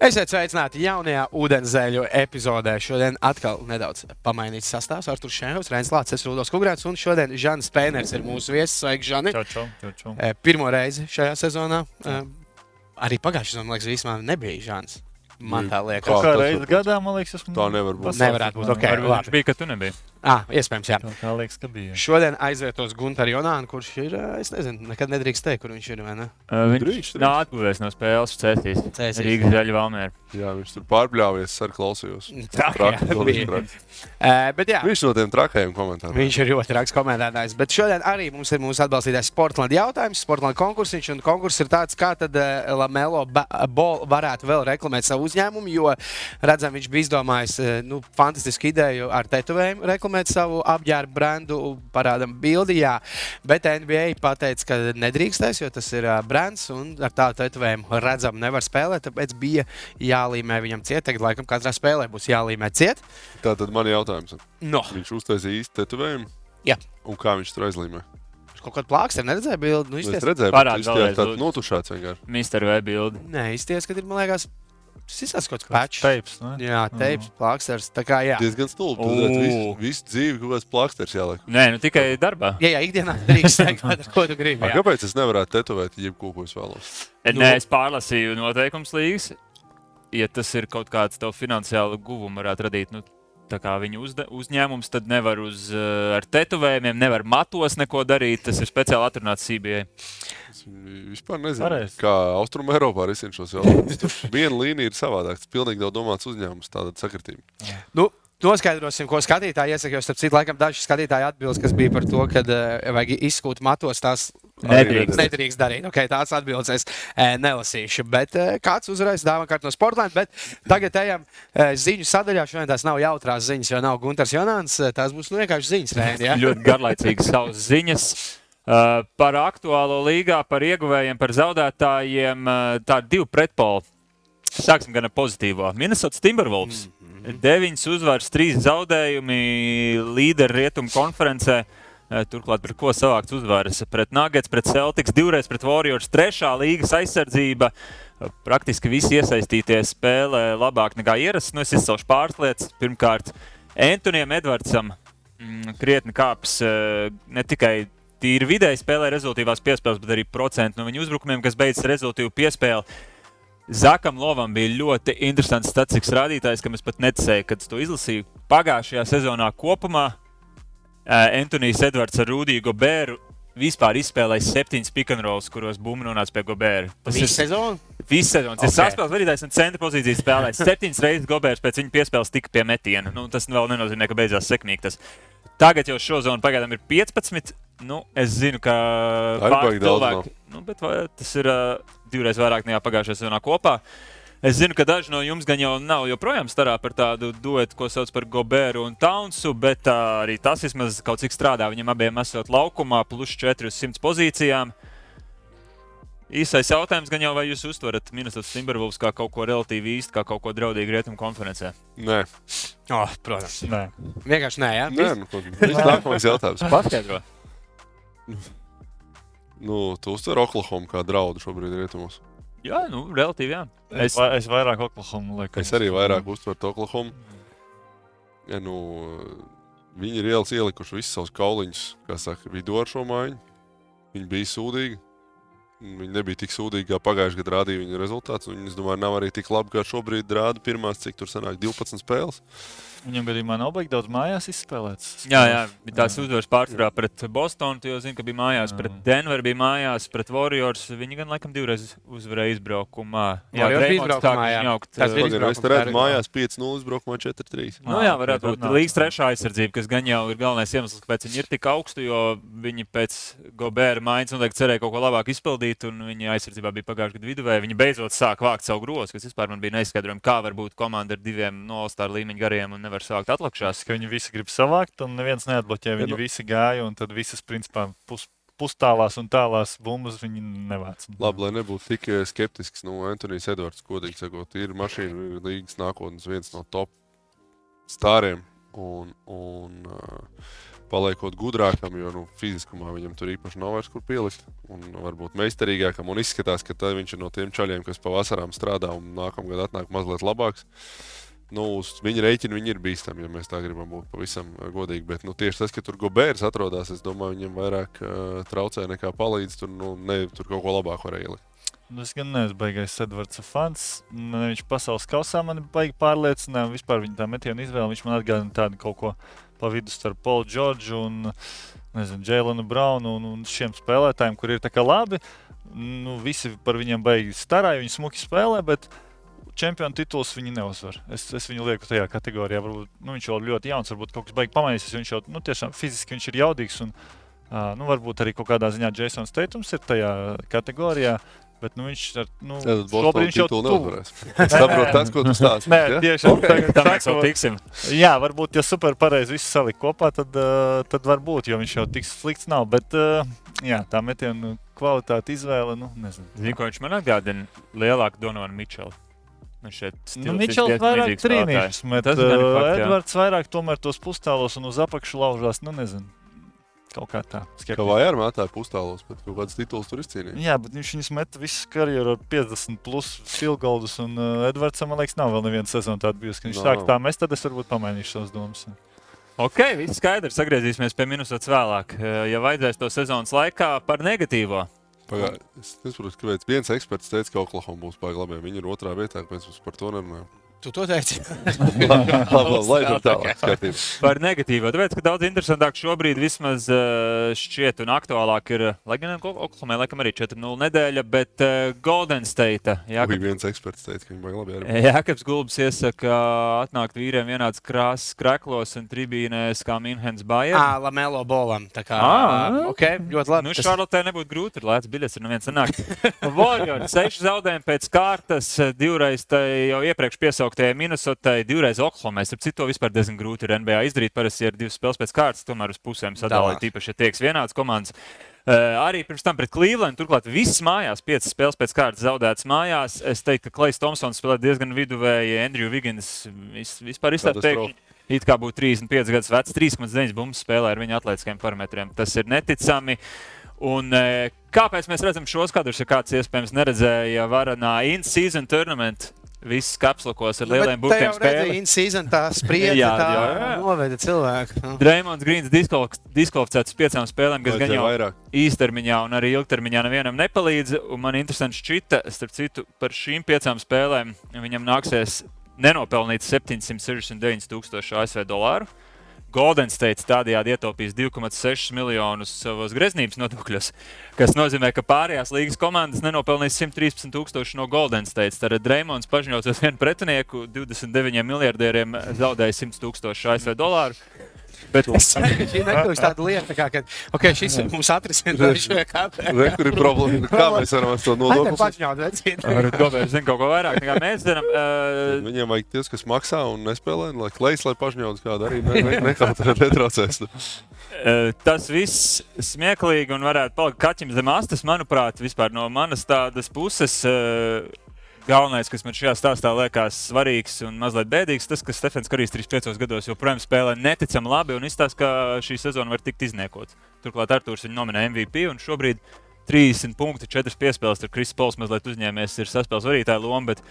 Esiet sveicināti jaunajā ūdenzēļu epizodē. Šodien atkal nedaudz pamainīts sastāvs. Artur Šēns, Rēns Lācis, es Rudolf Kungrāts un šodien Žanis Pēners ir mūsu viesis. Sveiki, Žani! Čau, čau, čau, čau. Eh, Pirmo reizi šajā sezonā. eh, Arī pagājušajā sezonā, man liekas, vispār nebija Žanis. Man tā liekas. Kaut Kā kā tas reizes gadā, man liekas, esmu Tā nevar būt. Nevarētu būt, čempions. ok. Varbūt labi. Viņš bija, ka tu nebija. Ah, iespējams, jā. Tā kā liekas, ka bija. Šodien aizvietos Gunteru Jonānu, kurš ir, es nezinu, nekad nedrīkst teikt, kur viņš ir. vai ne? Uh, viņš Drīkst, drīkst. atguvies no spēles cēsīs. Cēsīs. Rīgas zaļa valmēra. Jā, viņš tur pārbļāvies, ar klausījos. Tā Traki, jā, bija. traki. Eh, Bet jā, Viņš no tiem trakajiem komentāriem. Viņš ir ļoti raks komentētājs. Bet šodien arī mums ir mūsu atbalstītājs Sportlands jautājums, Sportlands konkursiņš. Un konkurss ir tāds, kā tad uh, Lamelo ba- Ball varētu vēl reklamēt savu uzņēmumu, jo redzam, viņš bija izdomājis uh, nu, fantastisku ideju ar tetovējumu reklamēt savu apģērbu brendu, parādām bildi. Jā. Bet NBA pateica, ka nedrīkstēs, jo tas ir brands un ar tādu tetovējumu redzam, nevar spēlēt. Tāpēc bija jālīmē viņam ciet. Tagad, laikam, katrā spēlē būs jālīmē ciet. Tā tad man ir jautājums. No. Viņš uztaisīja īstu tetovējumu. Jā. Un kā viņš tur aizlīmē? Kaut kāda plāksta, neredzēju bildi. Nu, Es izties- redzēju, ka vēlreiz, viņš tāds notušāts vienkārši. Mister V bildi. Nē, izties, ka ir, man liekas, tas ir kaut kāds patčs. Teips, ne? Jā, teips, plāksters. Tā kā, jā. Diezgan stulbi. Tad visu, visu dzīvi kaut kāds plaksters jāliek. Nē, nu tikai darbā. Jā, jā, ikdienā drīkst teikt, ko- ko tu gribi. A, jā. Kāpēc es nevarētu tetovēt jebko, ko es vēlos? Nu- Nē, es pārlasīju noteikums līgas. Ja tas ir kaut kāds tev finansiāli guvums, varētu radīt. Nu, Tā kā viņa uzde, uzņēmums tad nevar uz, uh, ar tetovējumiem, nevar matos neko darīt. Tas ir speciāli atrunāts CBA. Es vispār nezinu, Pareizi. kā Austrumē Eiropā risina šos jautājumus. Viena līnija ir savādāka. Tas pilnīgi nav domāts uzņēmums, tāda sakritība. Nu, Noskaidrosim, ko skatītāji iesaka. Jo, starp citu, laikam daži skatītāji atbilst, kas bija par to, ka uh, vajag izskūt matos. Tās Nedrīkst. nedrīkst darīt. Okay, tāds atbildes es uh, nelasīšu. Bet uh, kāds uzreiz dāvā kārtu no Sportlandes. Bet tagad ejam uh, ziņu sadaļā. Šodien tās nav jautrās ziņas, jo nav Gunārs Jonāns. Tās būs nu, vienkārši ziņas. Rēni, ja? ļoti garlaicīgas savas ziņas. Uh, par aktuālo līgā, par ieguvējiem, par zaudētājiem. Uh, Tādi divi pretpoli. Sāksim gan ar pozitīvo. Minnesota Timberwolves. Mm. Deviņas uzvaras, trīs zaudējumi, līderi rietumu konferencē. Uh, Turklāt, pret ko savākts uzvaras? Pret Nuggets, pret Celtics, divreiz pret Warriors, trešā līgas aizsardzība. Uh, Praktiski visi iesaistītie spēlē labāk nekā ierasts. Nu, es izcelšu pāris lietas. Pirmkārt, Antonijam Edvardsam mm, krietni kāps eh, ne tikai tīri vidēji spēlē rezultātīvās piespēles, bet arī procentu no viņa uzbrukumiem, kas beidzas rezultātīvu piespēli. Zakam Lovam bija ļoti interesants statistikas rādītājs, kam es pat neticēju, kad to izlasīju. Pagājušajā sezonā kopumā Antonius Edvards ar Rudiju Goberu vispār izspēlēja septiņas pick and rolls, kuros bumba nonāca pie Gobera. Tas Visu ir sezonu? Viss sezonas. Okay. Ok. Es saspēlēju vadītājs un centra pozīcijas spēlēju. Septiņas reizes Gobērs pēc viņa piespēles tika pie metiena. Nu, tas vēl nenozīmē, ka beidzās sekmīgi. Tas. Tagad jau šo zonu pagaidām ir 15. Nu, es zinu, ka ir daudz, cilvēki, nu, bet vai, tas ir uh, divreiz vairāk nekā pagājušajā sezonā kopā. Es zinu, ka daži no jums gan jau nav joprojām starā par tādu duetu, ko sauc par Goberu un Townsu, bet uh, arī tas vismaz kaut cik strādā. Viņam abiem esot laukumā, plus 400 pozīcijām. Īsais jautājums gan jau, vai jūs uztverat Minnesota Timberwolves kā kaut ko relatīvi īstu, kā kaut ko draudīgu rietumu konferencē? Nē, Oh, protams. Nē, Vienkārši nē, jā. Nē nu, tas ir nākamais jautājums. paskaidro. Nu, tu uztver Oklahoma kā draudu šobrīd rietumos. Jā, nu, relatīvi jā. Es, va, es vairāk Oklahoma lieku. Es arī vairāk uztveru Oklahoma. Ja, nu, viņi ir ielas ielikuši visus savus kauliņus, kā saka, vidū ar šo mājiņu. Viņi bija sūdīgi. Viņi nebija tik sūdīgi, kā pagājušajā gadā rādīja viņa rezultāts. un Es domāju, nav arī tik labi, kā šobrīd rāda pirmās, cik tur sanāk 12 spēles. Viņam gadījumā nav baigi daudz mājās izspēlēts. Jā, jā, bija tās uzvaras pārsvarā pret Bostonu. Jau zini, ka bija mājās, pret Denveru bija mājās, pret Warriors. Viņi gan laikam divreiz uzvarēja izbraukumā. Warriors bija Dreymonds izbraukumā, jā. jaukt, Tas bija uh, Pagaidām, es ir- mājās 5-0 izbraukumā 4-3. Nu, jā, varētu būt līdz trešā aizsardzība, kas gan jau ir galvenais iemesls, kāpēc viņi ir tik augstu. Jo viņi pēc Gobēra maiņas noteikti cerēja kaut ko labāk izpildīt, un viņi aizsardzībā bija pagājušā gada vidū. Viņi beidzot sāk vākt savu grozu, kas vispār man bija neizskaidrojami, kā var būt komanda ar diviem no-star līmeņa gariem un nevar sākt atlakšās. Ka viņi visi grib savākt, un neviens neatbloķē. Viņi nu- visi gāja, un tad visas, principā, pus, pustālās un tālās bumbas viņi nevāc. Labi, lai nebūtu tik eh, skeptisks, nu, Antonius Edvards, godīgi sakot, ir mašīna līgas nākotnes viens no top stāriem. Un, un uh, paliekot gudrākam, jo nu, fiziskumā viņam tur īpaši nav vairs kur pielikt. Un varbūt meistarīgākam. Un izskatās, ka viņš ir no tiem čaļiem, kas pavasarām strādā un nākamgad atnāk mazliet labāks. Nu, uz viņa rēķina viņi ir bīstami, ja mēs tā gribam būt pavisam uh, godīgi. Bet nu, tieši tas, ka tur Gobērs atrodas, es domāju, viņam vairāk uh, traucē nekā palīdz. Tur, nu, ne, tur kaut ko labāku varēja ielikt. Nu, es gan neesmu baigais Edvards fans. Ne, viņš pasaules kausā man baigi pārliecināja. Vispār viņa tā metiena izvēle. Viņš man atgādina tādu kaut ko pa vidu starp Paulu Džordžu un Jēlenu Braunu un, un šiem spēlētājiem, kur ir tā kā labi. Nu, visi par viņiem baigi starāja, viņi smuki spēlē, bet čempionu tituls viņi neuzvar. Es, es viņu lieku tajā kategorijā. Varbūt, nu, viņš jau ir ļoti jauns, varbūt kaut kas baigs pamainīsies. Viņš jau nu, tiešām fiziski viņš ir jaudīgs. Un, uh, nu, varbūt arī kaut kādā ziņā Jasons Teitums ir tajā kategorijā. Bet nu, viņš ar, nu, Tad viņš jau tuvu. neuzvarēs. Es saprotu, tas, ko tu stāsti. Nē, ja? tieši okay. Tā mēs vēl tiksim. Jā, varbūt, ja super pareizi visu salikt kopā, tad, uh, tad varbūt, jo viņš jau tik slikts nav. Bet uh, jā, tā metiena kvalitāte, izvēle, nu, nezinu. Zinu, ko viņš man atgādina lielāku Donovanu Mičelu. Viņš šeit Nu, Mičels vairāk trīnīšus, bet ir uh. Edvards vairāk tomēr tos pustālos un uz apakšu laužās, nu nezinu. Kaut kā tā. Kā ar mētāju pustālos, bet kaut kāds tituls tur izcīnīja. Jā, bet viņš viņus met visu karjeru ar 50 plus filgoldus, un uh, Edvardsam, man liekas, nav vēl neviena sezona tāda bijusi, ka viņš Nav. sāk tā mest, tad es varbūt pamainīšu savas domas. Ok, viss skaidrs. Atgriezīsimies pie minusas vēlāk. Eh, Ja vajadzēs to sezonas laikā par negatīvo. Pagā, es nesaprotu, kāpēc viens eksperts teica, ka Oklahoma būs pāri labi. Viņi ir otrā vietā, kāpēc mēs par to nerunājam. Tu to teici. Labi, labi, laidam tālāk. skatības. Par negatīvo. Tāpēc, ka daudz interesantāk šobrīd vismaz eh, šķiet un aktuālāk ir, lai gan Oklahomai laikam arī 4-0 nedēļa, bet uh, Golden State. Jā, Bija viens eksperts teica, ka viņi baigi labi arī. Jākaps Gulbs iesaka atnākt vīriem vienāds krāsas kreklos un tribīnēs kā Minhens Bayern. Ah, Lamelo bolam. Tā kā, Ā. ok, ļoti labi. Nu, Tas- Šarlotē nebūtu grūti, ir lēts biļets, ir neviens sanāk. Warriors, seši zaudējumi pēc kārtas, divreiz tai jau iepriekš piesauktajai Minnesotai, divreiz Oklahomai. Ar citu vispār diezgan grūti ir NBA izdarīt. Parasti ir divas spēles pēc kārtas, tomēr uz pusēm sadalīt, Dalās. īpaši, ja tieks vienāds komandas. Uh, arī pirms tam pret Cleveland, turklāt viss mājās, piecas spēles pēc kārtas zaudētas mājās. Es teiktu, ka Klais Thompsons spēlē diezgan viduvēji, Andrew Wiggins vis, vispār pēkšņi. It kā būtu 35 gadus vecs, 3,9 bumbas spēlē ar viņa atletiskajiem parametriem. Tas ir neticami. Un, e, kāpēc mēs redzam šos kadrus, ja kāds iespējams neredzēja varanā in-season tournament? Viss kapslokos ar Nu, lieliem te burtiem jau redzēji, spēlē. in-season tā spriedze, Jā, tā jā, jā. noveda cilvēku. Nu. Dreamons Grīns diskvalificēts piecām spēlēm, kas gan jau vairāk. īstermiņā un arī ilgtermiņā nevienam nepalīdz. Un man interesanti šķita, starp citu, par šīm piecām spēlēm viņam nāksies nenopelnīt 769,000 ASV dolāru. Golden State tādējādi ietaupīs 2,6 miljonus savos greznības nodokļos, kas nozīmē, ka pārējās līgas komandas nenopelnīs 113,000 no Golden State. Tad Dreamons paziņos uz vienu pretinieku 29 miljardieriem zaudēja 100,000 ASV dolāru. Bet Es ceru, ka šī nekļūst tāda lieta, kā, ka okay, šis mums atrisinās šo kāpēc. Re, kur ir problēma? Kā mēs varam ar to nodokli? Paņaut, vecīt. Gobērs zina kaut ko vairāk nekā mēs zinām. Uh, Viņiem vajag tie, kas maksā un nespēlē, un lai klejs, lai pašņauts kādu arī ne, ne, nekautrē, netraucēs. uh, tas viss smieklīgi un varētu palikt kaķim zem astes, manuprāt, vispār no manas tādas puses. Uh, Galvenais, kas man šajā stāstā liekas svarīgs un mazliet bēdīgs, tas, ka Stefans Karijs 35 gados joprojām spēlē neticami labi un izstāsta, ka šī sezona var tikt iznēkot. Turklāt Arthurs viņu nominē MVP un šobrīd 30 punkti, 4 piespēles. Tur Kris Pols mazliet uzņēmies, ir saspēles varītāja loma, bet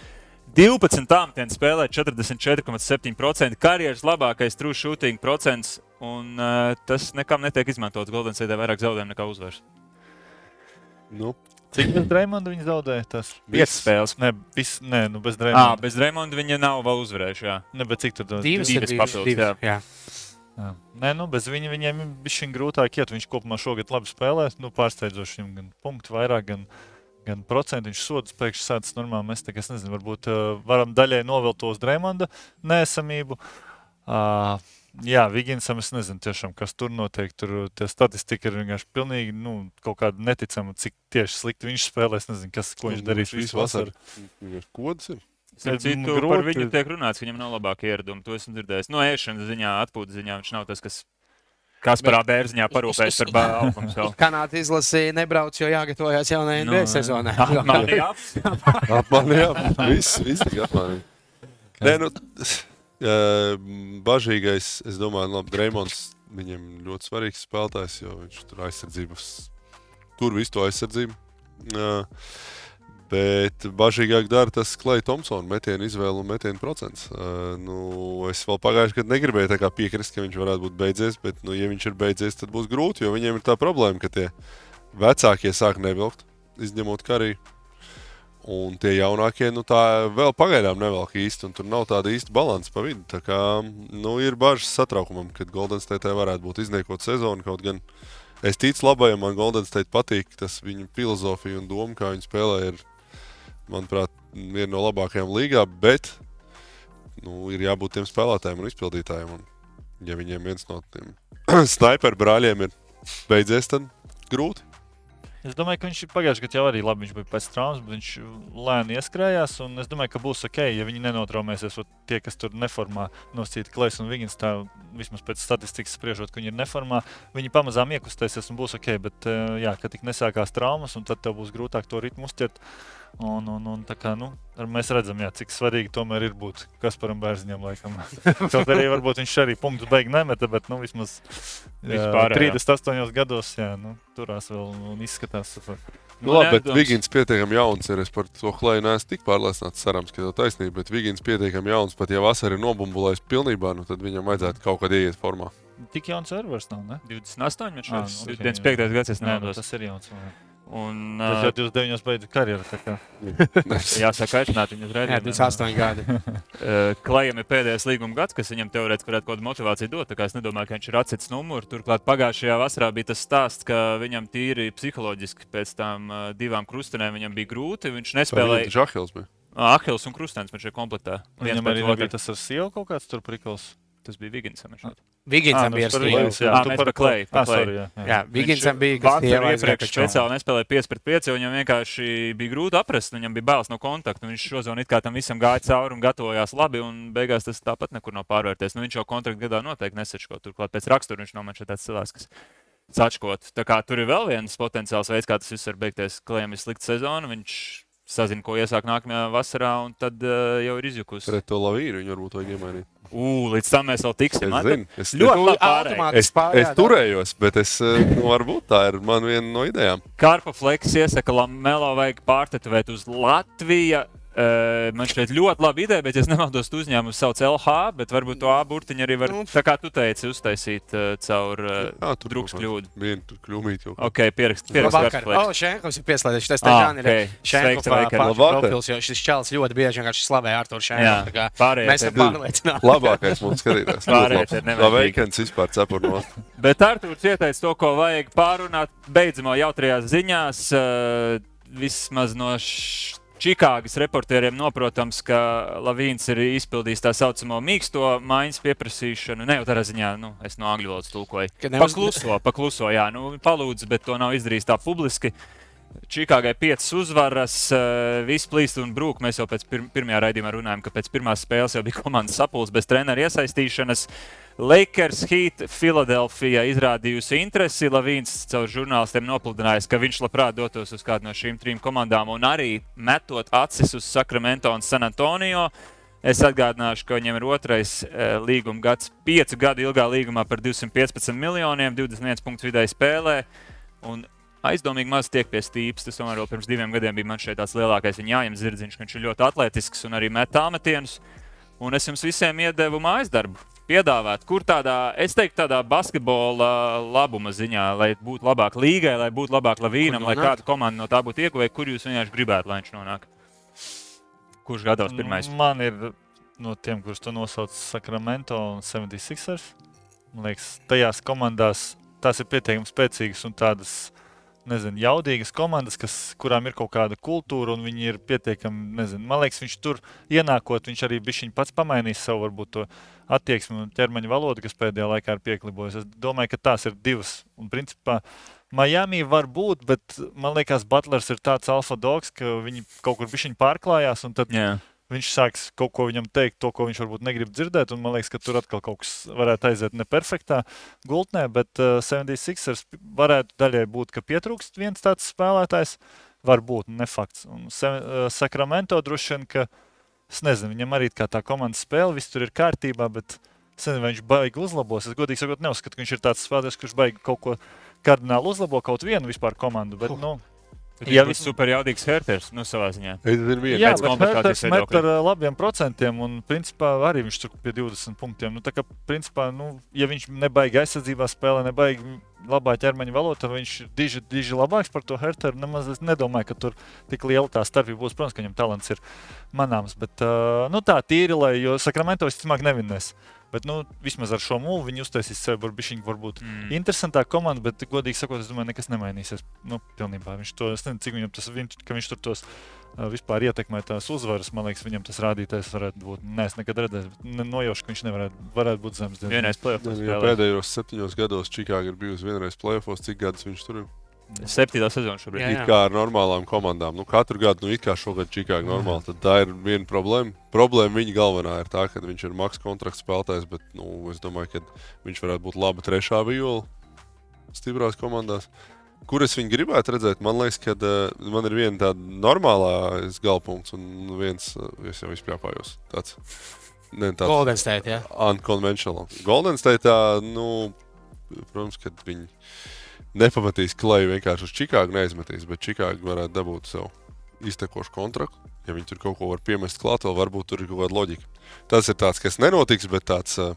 12 tāmtienu spēlē 44,7%, karjeras labākais true shooting procents, un uh, tas nekam netiek izmantots. Golden State vairāk zaudējumu nekā uzvaras. Nu, Cik bez Draimonda viņi zaudēja? Tas 5 spēles. Nē, vis, nē nu bez Ah, Draimonda. bez Raimonda viņa nav vēl uzvarējuši. Jā. Ne, bet cik tad? Divas Divas papildus, divas, jā. jā. Jā. Nē, nu, bez viņa viņiem bija grūtāk iet. Viņš kopumā šogad labi spēlē. Nu, pārsteidzoši viņam gan punktu vairāk, gan, gan procentu. Viņš sodas pēkšņi sācis normāli. Mēs tā kā es nezinu, varbūt uh, varam daļai novilkt to uz Dreimonda nesamību. Uh, jā, Viginsam es nezinu, tiešām, kas tur notiek. Tur tie statistika ir vienkārši pilnīgi nu, kaut kāda neticama, cik tieši slikti viņš spēlē. Es nezinu, kas, ko viņš darīs visu vasaru. Kods. Ir. Citu, nu, par grūti. viņu tiek runāts, ka viņam nav labākie ieradumi. To esmu dzirdējis. No ēšanas ziņā, atpūtas ziņā viņš nav tas, kas Kasparā bērziņā parūpēs par bālumu. Kanāda izlasīja, nebrauc, jo jāgatavojas jaunajai Nu, NBA sezonai. Man ir Apmānījām. Viss, viss tik apmānījām. Nē, nu, bažīgais, es domāju, labi, Dreimons viņiem ļoti svarīgs spēlētājs, jo viņš tur aizsardzības, tur visu to aizsardzību. Uh, Bet bažīgāk dara tas Klais Thompsona metienu izvēle un metienu procents. Uh, nu, es vēl pagājušajā gadā negribēju piekrist, ka viņš varētu būt beidzies, bet, nu, ja viņš ir beidzies, tad būs grūti, jo viņiem ir tā problēma, ka tie vecākie sāk nevilkt, izņemot karī. Un tie jaunākie, nu tā vēl pagaidām nevelk īsti, un tur nav tāda īsta balanss pa vidu. Tā kā nu, ir bažas satraukumam, kad Golden State varētu būt izniekot sezonu. Kaut gan es ticu labajam, man Golden State patīk, tas viņa filozofija un doma, kā viņi spēlē, ir, manuprāt, viena no labākajām līgā, bet nu, ir jābūt tiem spēlētājiem un izpildītājiem. Un, ja viņiem viens no tiem sniperu brāļiem ir beidzies, tad grūti. Es domāju, ka viņš pagājušajā gadā jau arī labi. Viņš bija pēc traumas, bet viņš lēni ieskrējās. Es domāju, ka būs ok, ja viņi nenotraumēsies. Tie, kas tur neformā nosacīti Klais un Vigins, tā vismaz pēc statistikas spriežot, ka viņi ir neformā, viņi pamazām iekustēsies un būs ok. Bet, eh, jā, kad tik nesākās traumas, un tad tev būs grūtāk to ritmu uztvert. Un, un, un, kā, nu, mēs redzam, jā, cik svarīgi tomēr ir būt Kasparam Bērziņam. Kaut arī varbūt viņš arī punktu beigās nemeta, bet nu, vismaz jā, 38 gados jā, nu, turās vēl un izskatās super. Nu, labi, bet Vigins pietiekami jauns ir. Es par to klāju neesmu tik pārliecināts, cerams, ka tev taisnība. Bet Vigins pietiekami jauns, pat ja vasarā ir nobumbulējis pilnībā, nu, tad viņam vajadzētu kaut kad ieiet formā. Tik jauns servers nav, ne? 28, viņš ir 25. gads, es nemanāšu. Tas ir jauns. Vai? Un, Tas jau 29. beidz karjeru. Jāsaka, aicināt viņu uz redzēšanu. Jā, 28 gadi. Klajam ir pēdējais līguma gads, kas viņam teorētiski varētu kaut kādu motivāciju dot. Es nedomāju, ka viņš ir atsits numuru. Turklāt pagājušajā vasarā bija tas stāsts, ka viņam tīri psiholoģiski pēc tam divām krustenēm viņam bija grūti. Viņš nespēlēja. Ahils bija. Ahils un Krustēns viņš ir komplektā. Viņam arī bija tas ar sievu kaut kāds tur prikals. Tas bija Viginsam. Viginsam bija Stevens. Jā, jā, par klēju. Ah, sorry, jā, jā. jā Viginsam bija kas iepriekš speciāli nespēlēja 5 pret 5, jo viņam vienkārši bija grūti aprast, viņam bija bailes no kontakta. Viņš šozon it kā tam visam gāja cauri un gatavojās labi, un beigās tas tāpat nekur nav pārvērties. Nu, viņš jau kontrakta gadā noteikti nesačko. Turklāt pēc rakstura viņš šeit tāds cilvēks, kas sačkot. Tā kā tur ir vēl viens potenciāls veids, kā tas viss var beigties. Klējam ir slikta sezona. Viņš sazina, ko iesāk nākamajā vasarā, un tad uh, jau ir izjukusi. Pret to lavīru viņu varbūt vajag iemainīt. Ugh, līdz tam mēs vēl tiksim. Es, zinu, es, ļoti labi pārējām. Es, es turējos, bet es, nu, varbūt tā ir man viena no idejām. Karpa Fleks iesaka, ka Melo vajag pārtetuvēt uz Latviju Uh, man šķiet ļoti laba ideja, bet es nemaldos, tu uzņēmumu sauc LH, bet varbūt to A burtiņu arī var, nu, tā kā tu teici, uztaisīt uh, caur uh, drūks kļūdu. Vienu tur kļūmīt jau. Ok, pierakst, pierakst. Vakar. O, oh, Šenkovs ir pieslēdzies. Tas tā Žāni ir. Šenkovs profils, jo šis čels ļoti bieži vienkārši slavē Artur Šenkovs. Jā, pārējie. Mēs esam pārliecināti. Labākais mums skatījās. Pārējie. Laveikens vispār cepur no. Bet Arturs ieteica to, ko vajag pārunāt beidzamo jautrajās ziņās. Uh, vismaz no š Čikāgas reportieriem noprotams, ka Lavīns ir izpildījis tā saucamo mīksto maiņas pieprasīšanu. Ne jau tādā ziņā, nu, es no angļu valodas tulkoju. Neuz... Pakluso, pakluso, jā, nu, palūdzu, bet to nav izdarījis tā publiski. Čikāgai piecas uzvaras, uh, viss plīst un brūk. Mēs jau pēc pir pirmajā raidījumā runājām, ka pēc pirmās spēles jau bija komandas sapulce bez treneru iesaistīšanas. Uh, Lakers Heat Filadelfijā izrādījusi interesi. Lavīns caur žurnālistiem nopludinājis, ka viņš labprāt dotos uz kādu no šīm trim komandām un arī metot acis uz Sacramento un San Antonio. Es atgādināšu, ka viņam ir otrais e, līguma gads, piecu gadu ilgā līgumā par 215 miljoniem, 21 punktu vidēji spēlē. Un aizdomīgi maz tiek pie stīpas. Tas tomēr vēl pirms diviem gadiem bija man šeit tāds lielākais viņa jājams zirdziņš, ka viņš ir ļoti atletisks un arī met tāmetienus. Un es jums visiem iedevu mājas darbu piedāvāt, kur tādā, es teiktu, tādā basketbola labuma ziņā, lai būtu labāk līgai, lai būtu labāk lavīnam, lai kāda komanda no tā būtu ieguvēja, kur jūs vienkārši gribētu, lai viņš nonāk? Kurš gatavs pirmais? Man ir no tiem, kurus tu nosauc Sacramento un 76ers. Man liekas, tajās komandās tās ir pietiekami spēcīgas un tādas nezinu, jaudīgas komandas, kas, kurām ir kaut kāda kultūra, un viņi ir pietiekami, nezinu, man liekas, viņš tur ienākot, viņš arī bija pats pamainījis savu varbūt to attieksmi un ķermeņa valodu, kas pēdējā laikā ir pieklibojusi. Es domāju, ka tās ir divas. Un, principā, Miami var būt, bet man liekas, Butlers ir tāds alfa dogs, ka viņi kaut kur bija pārklājās. Tad yeah. Viņš sāks kaut ko viņam teikt, to, ko viņš varbūt negrib dzirdēt. Man liekas, ka tur atkal kaut kas varētu aiziet neperfektā gultnē, bet uh, 76ers varētu daļai būt, ka pietrūkst viens tāds spēlētājs. Varbūt ne fakts. Un uh, Sakramento droši vien, ka Es nezinu, viņam arī tā komanda spēle, viss tur ir kārtībā, bet Es nezinu, vai viņš baigi uzlabos. Es godīgi sakot, neuzskatu, ka viņš ir tāds spēlētājs, kurš baigi kaut ko kardināli uzlabo kaut vienu vispār komandu. Bet, nu, Jā, Jā, viņš ir super jaudīgs Herters, nu, savā ziņā. Jā, Herters met ar ā, labiem procentiem, un principā arī viņš tur pie 20 punktiem. Nu, tā kā, principā, nu, ja viņš nebaigi aizsardzībā spēlē, nebaigi labā ķermeņa valodā, tad viņš ir diži, diži labāks par to Herteru. Nemaz es nedomāju, ka tur tik liela tā starpība būs. Protams, ka viņam talants ir manāms, bet uh, nu, tā tīri, lai, jo Sakramento visticamāk nevinēs. Bet, nu, vismaz ar šo mūlu viņi uztaisīs sevi par bišķiņu, varbūt Mm. interesantā komanda, bet, godīgi sakot, es domāju, nekas nemainīsies. Nu, pilnībā. Viņš to, es nezinu, cik viņam tas, viņš, ka viņš tur tos vispār ietekmē tās uzvaras. Man liekas, viņam tas rādītājs varētu būt. Nē, es nekad redzēju, nojaušu, ka viņš nevarētu varētu būt. Vienreiz plēsoņos Ja spēlēja. pēdējos septiņos gados Čikāga ir bijusi vienreiz plēfos, cik gadus viņš tur ir? Septītā sezona šobrīd. Jā, It kā ar normālām komandām. Nu, katru gadu, nu, it kā šogad Čikāga normāli, tad tā ir viena problēma. Problēma viņa galvenā ir tā, ka viņš ir maks kontrakts spēlētājs, bet nu, es domāju, ka viņš varētu būt laba trešā viola stiprās komandās. Kur es viņu gribētu redzēt? Man liekas, ka uh, man ir viena tāda normālā galpunkts un viens, uh, es jau izpļāpājos. Tāds, ne, tāds Golden State. Jā. unconventional. Golden State, nu, protams, ka viņi nepamatīs klaju vienkārši uz Čikāgu, neizmetīs, bet Čikāga varētu dabūt savu iztekošu kontraktu. Ja viņi tur kaut ko var piemest klāt, vēl varbūt tur ir kaut kāda loģika. Tas ir tāds, kas nenotiks, bet tāds, uh,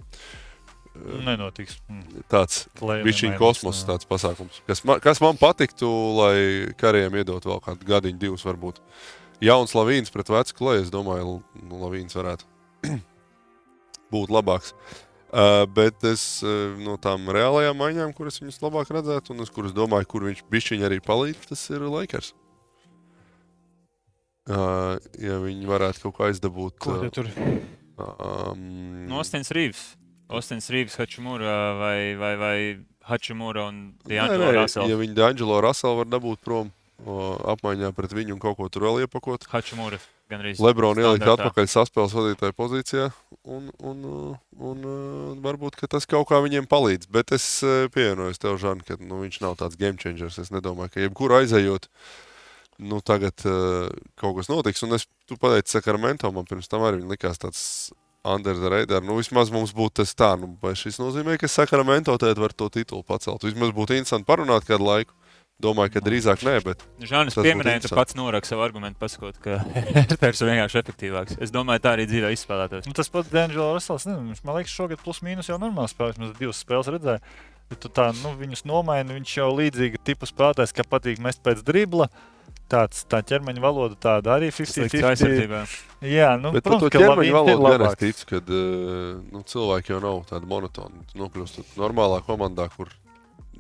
Nenotiks. Mm. tāds nemainīs, kosmosa tāds pasākums. Kas man, kas man patiktu, lai kariem iedot vēl kādu gadiņu, divus varbūt. Jauns Lavīns pret vecu klēju, es domāju, nu, Lavīns varētu būt labāks. Uh, bet es uh, no tām reālajām maiņām, kuras viņus labāk redzētu, un uz kuras domāju, kur viņš bišķiņi arī palīdz, tas ir Lakers. Uh, ja viņi varētu kaut ko aizdabūt. Ko tu tur? um, No Ostins Rīvs. Ostins Rīvs, Hačimūra vai, vai, vai Hačimūra un Dianģelo Rasels. Ja viņi D'Angelo Raselu var dabūt prom apmaiņā pret viņu un kaut ko tur vēl iepakot, Hačimūra gan arī. Lebrons ielikt atpakaļ saspēles vadītāja pozīcijā, un, un, un, un uh, varbūt tas kaut kā viņiem palīdz. Bet es uh, pievienojos tev, Žan, ka nu, viņš nav tāds game changers. Es nedomāju, ka jebkur aizejot, nu, tagad uh, kaut kas notiks. Un es tu pateici Sakramento, man pirms tam arī likās tāds under the radar. Nu, vismaz mums būtu tas tā, nu, vai šis nozīmē, ka Sakramento tagad var to titulu pacelt. Vismaz būtu interesanti parunāt kādu laiku. Domāju, ka drīzāk nē, bet Žānis pieminēja, ka pats norāk savu argumentu, pasakot, ka Herters ir vienkārši efektīvāks. Es domāju, tā arī dzīvē izspēlētos. Nu, tas pats Dārns Rasels. nezinu, Man liekas, šogad plus mīnus jau normāli spēlēs. Mēs divas spēles redzējām. Tu tā, nu, viņus nomaini, viņš jau līdzīga tipa spēlētājs, ka patīk mest pēc dribla. Tāds tā ķermeņa valoda tāda arī 50 Slikts aizsardzībā. Jā, nu, Bet par to ka ķermeņa valodu gan es ticu, ka nu, cilvēki jau nav tādi monotoni. Tu Nokļūstot normālā komandā, kur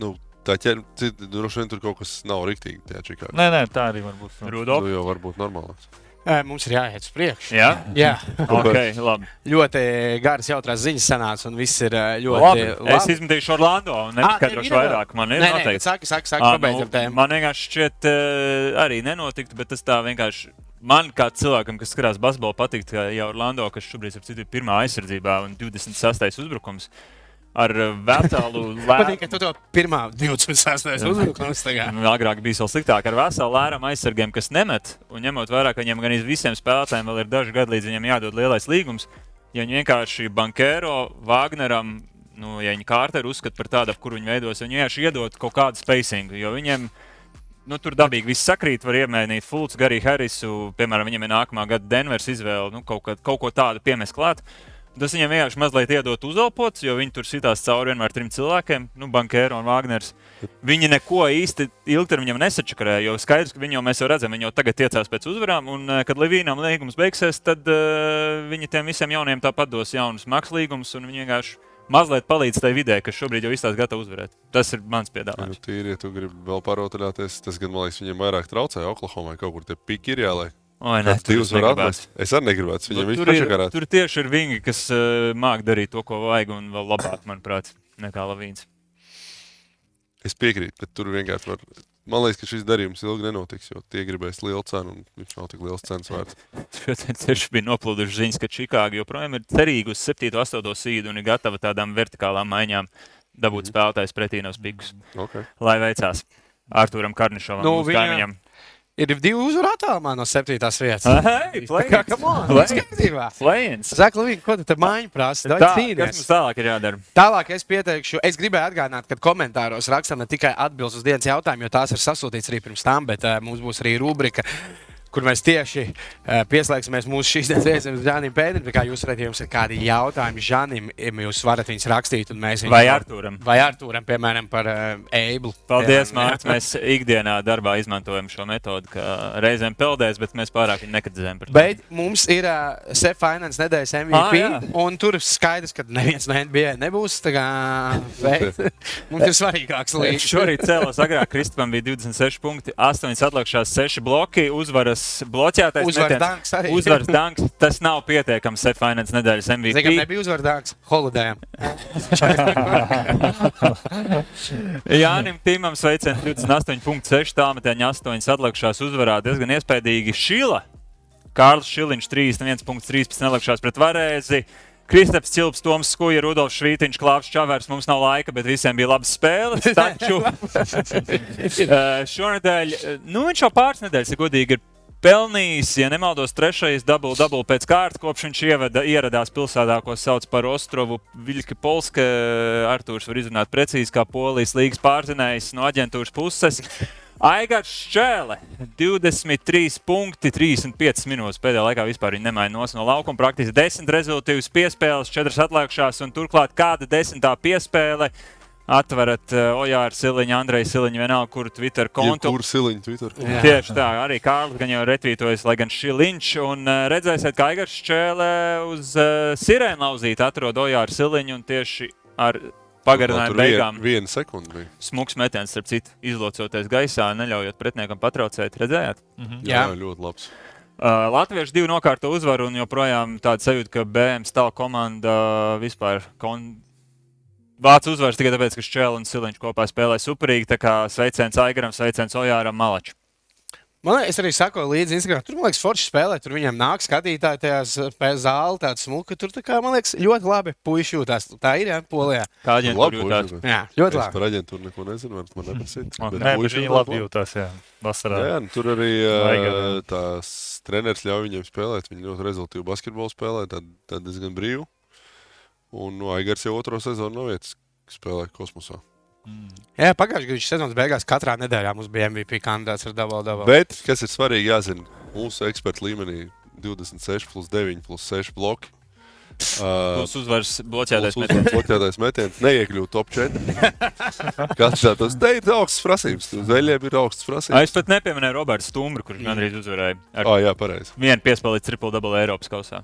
nu, tā ķermeņa, droši vien tur kaut kas nav rīktīgi tajā čikā. Nē, nē, tā arī var būt. Rudolf. Nu, jau var būt normālāks. Ē, Mums ir jāiet uz priekšu. Jā, Jā, ok, labi. ļoti garas, jautrās ziņas sanāca, un viss ir ļoti labi. labi. Es izmetīšu Orlando un nepaskaidrošu vairāk. Man ir Nē, nē, noteikti. saki, saki, saki, Ā, pabeidzam nu, tēmu. Man vienkārši šķiet, uh, arī nenotiktu, bet tas tā vienkārši. Man kā cilvēkam, kas skatās basketbolu, patīk, ka jau Orlando, kas šobrīd ir pirmā aizsardzībā un 26. uzbrukums, ar uh, veselu Patīk, ka tu to pirmā 26. uzbrukums tagad. Agrāk bija vēl sliktāk ar veselu lēram aizsargiem, kas nemet. Un ņemot vērā, ka viņiem gan visiem spēlētājiem vēl ir daži gadi, līdz viņiem jādod lielais līgums. Ja viņi vienkārši Bankēro, Wagneram, nu, ja viņi Kārteru uzskata par tādu, ap kuru viņi veidos, viņi vienkārši iedod kaut kādu spacingu. Jo viņiem nu, tur dabīgi viss sakrīt, var iemēnīt Fulks, Garī Harrisu, piemēram, viņam ir nākamā gada Denveras izvēle, nu, kaut, kaut ko tādu piemest klāt. Tas viņam vienkārši mazliet iedod uzelpots, jo viņi tur sitās cauri vienmēr trim cilvēkiem, nu, Bankēro un Wagners. Viņi neko īsti ilgtermiņam nesačakarēja, jo skaidrs, ka viņi jau, mēs jau redzam, viņi jau tagad tiecās pēc uzvarām, un eh, kad Livīnam līgums beigsies, tad uh, viņi tiem visiem jauniem tāpat dos jaunus makslīgumus, un viņi vienkārši mazliet palīdz tai vidē, kas šobrīd jau izstāsta gatavi uzvarēt. Tas ir mans Nu, piedāvājums. tīri, ja tu gribi vēl parotaļāties, tas gan, man liekas, viņiem vairāk traucē. Oklahomai kaut kur tie piki ir jāliek. Oi, nē, Kāds divus es var atmest. Es arī negribētu. Viņam Nu, tur, ir, pačakarēt. tur tieši ir viņi, kas uh, māk darīt to, ko vajag, un vēl labāk, manuprāt, nekā Lavīns. Es piekrītu, bet tur vienkārši var. Man liekas, ka šis darījums ilgi nenotiks, jo tie gribēs lielu cenu, un viņš nav tik liels cenas vērts. Tieši bija noplūdušas ziņas, ka Čikāga joprojām ir cerīga uz 7, 8 sīdu un ir gatava tādām vertikālām maiņām dabūt spēlētājs pretī no spikus. Okay. Lai veicās Arturam Karnišovam, Nu, nu, viņa- viņa... kaimiņam. Ir divi uzvaru attālumā no septītās vietas. Hei, kā, come on. Play-ins. Zaka, Lūija, ko tu te mājiņu prasa? Tā, Daudz kas mums tālāk ir jādara? Tālāk es pieteikšu, es gribēju atgādināt, ka komentāros rakstam ne tikai atbildes uz dienas jautājumu, jo tās ir sasūtītas arī pirms tam, bet uh, mums būs arī rubrika. Kur mēs tieši uh, pieslēgsimies mūsu šīs dienas viesiem, Žanim Pēterim. Kā jūs redzat, jums ir kādi jautājumi Žanim, jūs varat viņus rakstīt. un mēs viņus- Vai Artūram? Vai Artūram, piemēram, par Eiblu. Paldies, Piemēram, Mārcis. Mēs ikdienā darbā izmantojam šo metodi, ka reizēm peldēs, bet mēs pārāk viņu nekritizējam. par to. Bet mums ir uh, SEF Finance nedēļas MVP, Ah, un tur skaidrs, ka neviens no NBA nebūs. Kā, bet mums ir svarīgāks līnijas. Šorīt cēlās agrāk, Kristupam bija 26 punkti, 8 atlikušās 6 bloki, uzvaras bloķētais. Uzvaras danks arī. Uzvaras danks. Tas nav pietiekams SEF Finance nedēļas MVP. nebija uzvardāks holidējiem. Jānim Timam sveiciens 28,6 tāmeteņa 8 atlikušās uzvarā diezgan iespaidīgi. Šila, Kārlis Šiliņš 31,13 atlikušās pret Varēzi. Kristaps Čilps, Toms Skuja, Rudolfs Švītiņš, Klāvs Čavers. Mums nav laika, bet visiem bija labas spēles. Taču eh, šonadēļ, eh, nu viņš jau pāris nedēļas, ja godīgi, ir pelnījis, ja nemaldos, trešais dubult, dubult pēc kārtas, kopš viņš ievada, ieradās pilsētā, ko sauc par Ostrovu Viļka Polska. Artūrs var izrunāt precīzi, kā polijas līgas pārzinējs no aģentūras puses. Aigars Šķēle, 23 punkti, 35 minūtes pēdējā laikā vispār nos no laukuma. Praktiski 10 rezultātus piespēles, 4 atlikušās un turklāt kāda desmitā piespēle. Atverat uh, Ojāra Siliņa, Andreja Siliņa, vienalga, kur Twitter kontu. Kur siliņš Twitter? Jā. Tieši tā, arī Kārlis gan jau retvītojas, lai gan šī linča. Un uh, redzēsiet, kā Aigars Čēlē uz uh, sirēnu lauzīt atrod Ojāra Siliņu un tieši ar pagarinājumu beigām. Viena, viena sekunde bija. Smuks metiens, starp citu, izlocoties gaisā, neļaujot pretiniekam patraucēt. Redzējāt? Mhm. Jā, Jā. ļoti labs. Uh, Latvieši divi nokārto uzvaru un joprojām tāda sajūta, ka BM stāv komanda vispār. Kon... Vācu uzvaras tikai tāpēc, ka Šķēlis un Siliņš kopā spēlē superīgi. Tā kā sveiciens Aigaram, sveiciens Ojāram, Malačam. Man liekas, es arī sakoju līdzi Instagram. Tur, man liekas, forši spēlē. Tur viņiem nāk skatītāji tajās pēc zāles, tāds smuka. Tur, tā kā, man liekas, ļoti labi puiši jūtās. Tā ir, jā, polijā. Kā aģentūra jūtās? Jā, ļoti Es labi. par aģentūru neko nezinu, varat man neprasīt. Nē, bet viņi labi jūtās. Jā, vasarā. Jā, nu, tur arī tās treneris ļauj viņiem spēlēt. Viņi ļoti rezultātu basketbolu spēlē, tad, tad diezgan brīvi. Un nu, Aigars jau otro sezonu nav vietas spēlē kosmosā. Jā, pagājušajā gadā sezonas beigās katrā nedēļā mums bija MVP kandidāts ar Dabal Dabal. Bet, kas ir svarīgi, jāzina, mūsu eksperta līmenī 26, plus 9, plus 6 bloki. Uh, Plus uzvaras bloķētais metiens. Bloķētais metiens neiekļūt top 4. Kāds tāds - te ir augsts prasības. Zaļiem ir augsts prasības. Es pat nepieminēju Robertu Stumbru, kurš gandrīz uzvarēja ar Ah, jā, pareizi. vienu piespēli triple double Eiropas kausā.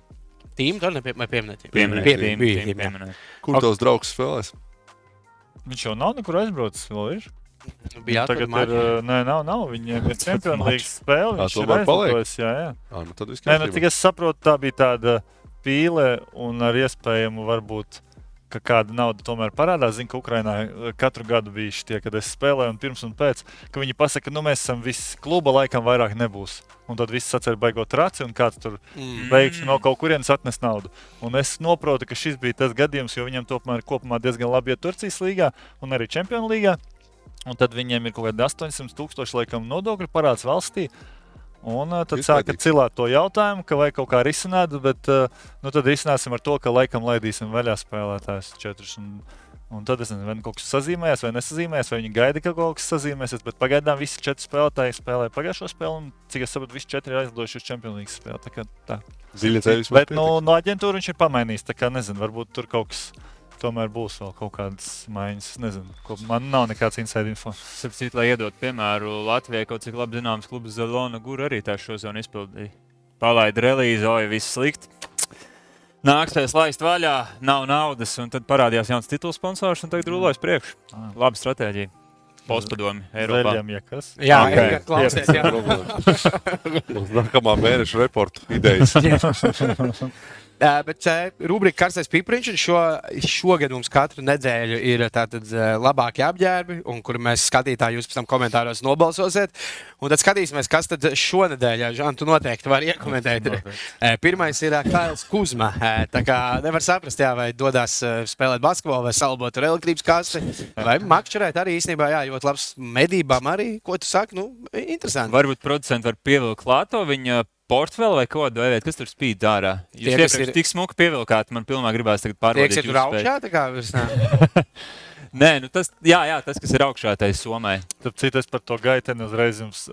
Tīm to nepie- nepieminēt. Pieminēju, Pie- tīm, bija, tīm, jā. pieminēju. Kur tavs draugs spēlēs? Viņš jau nav nekur aizbraucis. Vēl ir. Bija Tagad jāatrod ir. uh, Nē, nav, nav. Viņiem ir Champions League spēle. Viņš ir aizlidojis. Jā, jā. Ah, nu tad viss Nē, nu, kārtībā. cik es saprotu, tā bija tāda pīle un ar iespējamu varbūt. Ka kāda nauda tomēr parādās. Zinu, ka Ukrainā eh, katru gadu bija šie, kad es spēlēju, un pirms un pēc, ka viņi pasaka, ka nu, mēs esam visi kluba, laikam vairāk nebūs. Un tad viss atcer baigot raci, un kāds tur Mm. pēkšņi no kaut kurienes atnes naudu. Un es saprotu, ka šis bija tas gadījums, jo viņam tomēr kopumā diezgan labi iet Turcijas līgā un arī Champions līgā. Un tad viņiem ir kaut kādi 800 tūkstoši laikam nodokļu parāds valstī. Un uh, tad sāka Iespaidīgi. cilāt to jautājumu, ka vajag kaut kā risināt, bet uh, nu, tad risināsim ar to, ka laikam laidīsim vaļā spēlētājus četrus. Un, un tad es nezinu, vai nu kaut kas sazīmēs, vai nesazīmēs, vai viņi gaida, ka kaut kas sazīmēsies. Bet pagaidām visi četri spēlētāji spēlēja pagājušo spēli, un cik es saprotu, visi četri ir aizlidojuši uz Champions League spēli. Tā kā tā. Ziļa tevis Bet nu, no aģentūra viņš ir pamainījis. Tā kā nezinu, varbūt tur kaut kas tomēr būs vēl kaut kādas maiņas. Es Nezinu, ko, man nav nekāds inside info. Sapratu, lai iedot piemēru Latvijai, kaut cik labi zināms klubs Zelona Gura arī tā šo zonu izpildīja. Palaida relīzi, oi, viss slikti. Nāksies laist vaļā, nav naudas, un tad parādījās jauns tituls sponsors, un tagad rulēs priekšu. Ah. Laba stratēģija. Postpadomi Eiropā. Zaļiem, ja kas. Jā, Ok. okay. klausies. Jā. Uz nākamā mēneša reporta idejas. Uh, bet uh, rubrika Karstais Pipriņš, šo, šogad mums katru nedēļu ir tātad uh, labākie apģērbi, un kur mēs skatītāji jūs pēc tam komentāros nobalsosiet. Un tad skatīsimies, kas tad šonadēļ, Žan, tu noteikti vari iekomentēt. Eh, Pirmais ir eh, Kails Kuzma. Eh, Tā kā nevar saprast, jā, vai dodas spēlēt basketbolu vai salbot ar elektrības kasti. Vai makšķerēt arī īstenībā, jā, ļoti labs medībām arī, ko tu saki, nu, interesanti. Varbūt producents var pievilkt klāto viņa portfeli vai ko tādu, kas tur spīd ārā. Jūs Tie, ir- tik smuki pievilkāt, man pilnībā gribās tagad pārbaudīt. ir tur augšā, tā kā virs tā. Nē, nu tas, jā, jā, tas, kas ir augšā, tai somai. Tur citas par to gaiteni uzreiz jums.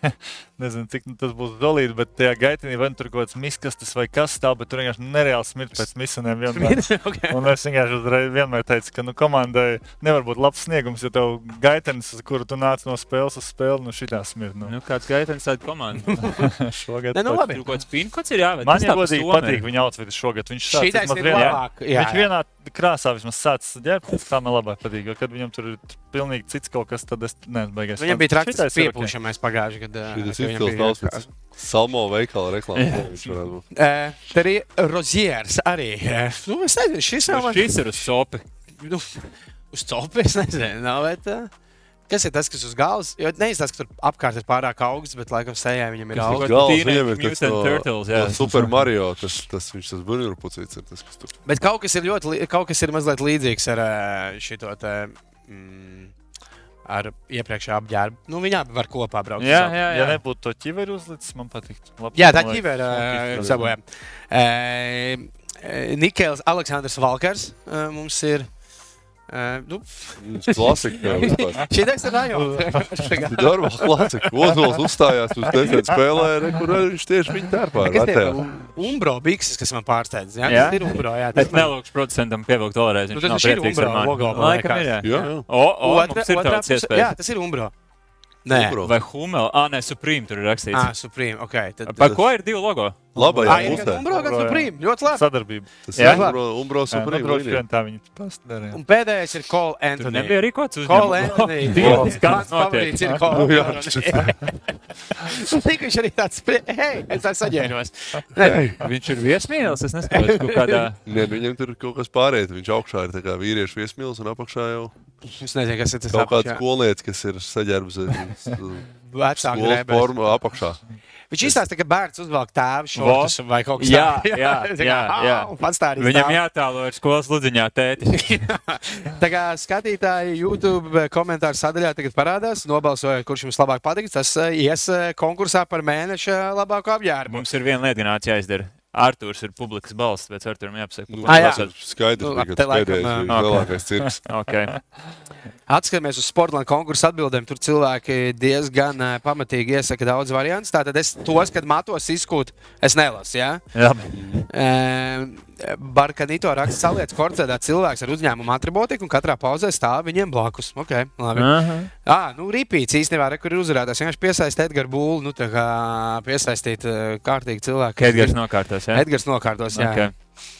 Nezinu, cik nu tas būs dolīti, bet tajā gaitenī vai nu tur kaut kāds miskastis vai kas stāv, bet tur vienkārši nereāli smirt pēc vienmēr. Okay. Un es vienkārši uzreiz vienmēr teicu, ka nu, komandai nevar būt labs sniegums, ja tev gaitenis, uz kuru tu nāc no spēles uz spēli, nu šitā smirt. Nu. Nu, kāds gaitens tāda komanda. Šogad Ne, nu labi. Tur kaut kāds pinkots ir jāved. Man Somai. patīk viņa outfits šogad. Viņš vismaz ir vienā- labāk. Jā, Viņš jā. vienā krāsā vismaz sācis ģērbt, tā man labāk patīk. Jo, kad viņam tur ir pilnīgi cits kaut kas, tad es neesmu Viņam bija ok. piepūšamais pagājušajā gadā. Ir izcils tauts. Salmo veikala reklāmas. būt. Tur ir Roziers arī. Eh, Nu, es nezinu, šis Nu, nav Šis ir uz sopi. nu, uz topa. Es nezinu, nav, bet, uh, kas ir tas, kas uz galvas. Jo neizskatās, ka tur apkārt ir pārāk augsts, bet laikam sejā viņam ir augsts. Galvas viņam ir tas no- Turtles, jā. no Super Mario, tas, tas viņš tas burbuļpucīts ir tas, kas tur. Bet kaut kas ir ļoti, kaut kas ir mazliet līdzīgs ar šo te. Mm, Ar iepriekšējā apģērbu. Nu, viņā var kopā braukt. Jā, uz jā, Ja jā. nebūtu to ķiveru uzlicis, man patiktu. Labs, Jā, tā smuki sabojā. Nikēls Aleksandrs Valkars mums ir. Eh, Nu, Viņš klasika vispār. šī teksta ir rajona. Darba klasika. Ozols uzstājās uz desmit spēlē, re, kur viņš tieši viņa tērpā. Kas tie ir? Umbro bikses, kas man pārsteidz. Jā, Jā? tas ir Umbro. Jā, Es nelūkšu producentam pievilkt vēlreiz. Nu, nav viņš ir Umbro logo, man Laikam ir, jā. Jā. O, o, Otra, mums ir tāds puse- Jā, iespējas. tas ir Umbro. Nē, Umbro. Vai Humela? Ah, nē, Supreme tur ir ah, rakstīts. Supreme. Okay, tad, Par ko ir divi logo? Gan pusē. Umbro, gan. Supreme. Ļoti labi. Sadarbība. Tas Jā. ir Umbro, Umbro Jā, nu, droši vien tā viņi pastāvēja. Un pēdējais ir Cole Tur Anthony. nebija arī kaut kāds Cole. Anthony. Dievs, kas Mans favorīts ir notiek? Cole Nu, jā, Anthony. Tik viņš arī tāds, hei, es tā saģēros. Viņš ir viesmīlis, es nesaprotu, kaut kādā. Nē, viņam tur kaut kas pārējais. Viņš augšā ir tā kā vīriešu viesmīlis un apakšā jau Es nezinu, kas ir tas kaut kāds skolniecis, kas ir saģērbs skolas drēbēs. formu apakšā. Viņš izstāsta, ka bērns uzvelk tēvu šortus vai kaut kas Jā, tāds. jā, Tā jā, jā. "Ā, Pats tā arī Viņam stāv." jātālo ir skolas ludziņā tēti. Tā kā skatītāji YouTube komentāru sadaļā tagad parādās, nobalsojot, kurš jums labāk patiks, tas eh, ies eh, konkursā par mēneša labāko apģērbu. Mums ir viena lieta, kas jāizdara. Arthurs ir publikas balss, bet Arturam jāpasaka, jā. tas ir Skaidrs, Nu, ka tas laikam, pēdējais ā, bija ok. lielākais cirks. Okay. Atskatāmies uz Sportlandes konkursu atbildēm. Tur cilvēki diezgan eh, pamatīgi iesaka daudz variantus. Tātad es tos, kad matos izkūt, es nelasu. Ja? Jā, Barkanito raksta, saliec korcēdā cilvēks ar uzņēmumu atribūtiku un katrā pauzē stāv viņiem blakus. Okay, labi. Aha. Ah, nu, rīpīts īstenībā, re, kur ir uzrādīts. Vienkārši piesaistīt Edgars Būlu, nu, tā kā piesaistīt uh, kārtīgi cilvēku. Edgars nokārtos. Jā, Edgars nokārtos, jā. okay.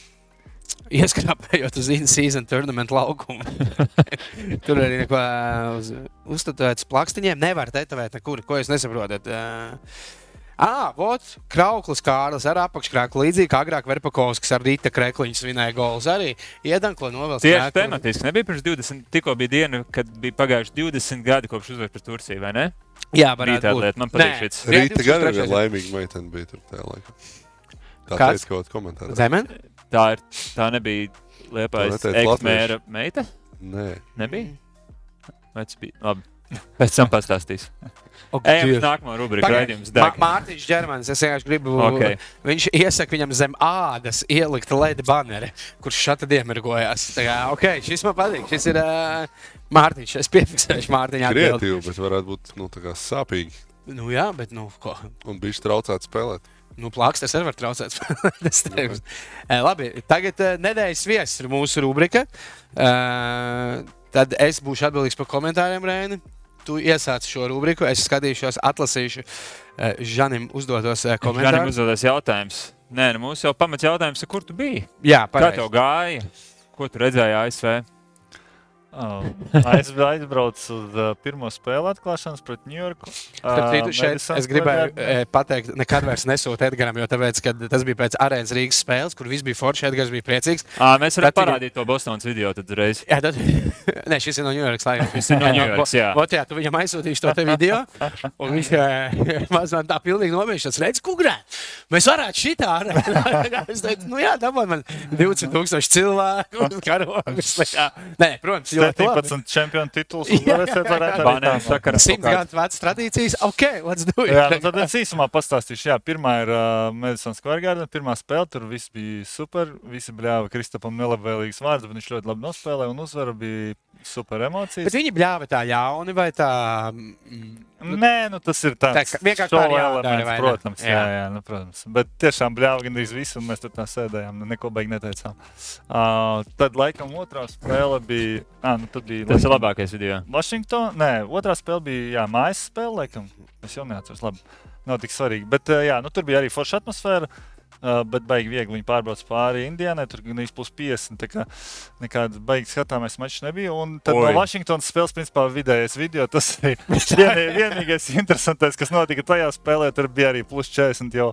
Ieskrāpējot uz in-season tournament laukumu. Tur arī neko uz, uzstādīts plakstiņiem. Nevar tetovēt nekur, ko jūs nesaprotat. Uh, Ah, vot, Krauklis Kārlis ar apakškrāklu līdzīgi kā agrāk Verpakovskis ar Rīta Krekliņu svinēja gols arī. Iedanklo novēl Tieši tematiski. Nebija pirms 20, tikko bija diena, kad bija pagājuši 20 gadi kopš uzvaras pret Turciju, vai ne? Jā, Bija tāda lieta, man patīk šis. Rīta gan 2003. ir laimīga meitene bija tur tajā laikā. Tā Kāds? teica kaut kādā komentārā. Zemen? Tā, ir, tā nebija liepais eksmēra meita? Nē, Nebija? Vai tas bija? Labi. Pēc tam pastāstīs. Ejam uz nākamo rubriku. Raidījums deg. Mārtiņš Čermans, es vienkārši gribu. Ok. Viņš iesaka viņam zem ādas ielikt LED banneri, kurš šādi diemirgojās. Tā kā, ok, šis man patīk. Šis ir uh, Mārtiņš. Es piefiksēšu Mārtiņā. kreatīvi, bet varētu būt nu, tā kā sāpīgi. Nu jā, bet nu, ko? Un bija traucēt spēlēt. Nu, plaksters arī var traucēt. Labi, tagad uh, nedēļas viesis ir mūsu rubrika. Uh, tad es būšu atbildīgs par komentāriem, Rēni. Tu iesāc šo rubriku, es skatīšos, atlasīšu uh, Žanim uzdotos uh, Žanim komentārus. uzdodas jautājums. Nē, nu mūsu jau pamats jautājums kur tu biji? Jā, Kā pareizi. tev gāja? Ko tu redzēji ASV? Oh, aiz, aizbraucu uz uh, pirmo spēli atklāšanas pret Ņujorku. Starp citu, šeit es gribēju e, pateikt, nekad vairs nesūtu Edgars, jo tāpēc, kad tas bija pēc arēnas Rīgas spēles, kur viss bija forši, Edgars bija priecīgs. À, mēs varam tikai- parādīt to Bostonas video tad reiz. Jā, tad, nē, šis ir no Ņujorkas. Šis ir no Ņujorkas, jā. Ot, jā, tu viņam aizsūtīsi to video. Un viņš e, mazliet tā pilnīgi nobeigšas. Redz, kukurē, mēs varētu šitā. arēnā." es teicu, nu jā, dabūj man 20 tūkstoši cilvēku. karogas. Nē, protams. 17 čempionu tituls. Simts gadus vecas tradīcijas. Ok, let's do it. Jā, nu tad es īsumā pastāstīšu. Jā, pirmā ir uh, Madison Square Garden. Pirmā spēle tur viss bija super. Visi bļāva Kristapam nelabvēlīgs vārds, bet viņš ļoti labi nospēlēja un uzvara bija super emocijas. Bet viņi bļāva tā ļauni vai tā. mm, Nē, nu tas ir tāds Tā kā vienkārši tā show ir jādara, elements, protams, jā. Jā. Jā, jā, nu, protams. Bet tiešām bļāva gandrīz visu, un mēs tur tā sēdējām. Nu, neko beig neteicām. Uh, tad, laikam, otrā spēle bija. Ah, nu, tad bija Tas labākais video. Washington. Nē, otrā spēle bija jā, mājas spēle, laikam. Es jau neatceros. Labi, nav tik svarīgi. Bet uh, jā, nu, tur bija arī forša atmosfēra. Uh, bet baigi viegli viņi pārbrauc pāri Indijai. Tur gan īstenībā plus 50. Tā kā nekāds baigs skatāmies mačs nebija. Un tad Oi. no Vašingtonas spēles, principā, vidējais video. Tas bija vienī- vienīgais interesantais, kas notika tajā spēlē. Tur bija arī plus 40 jau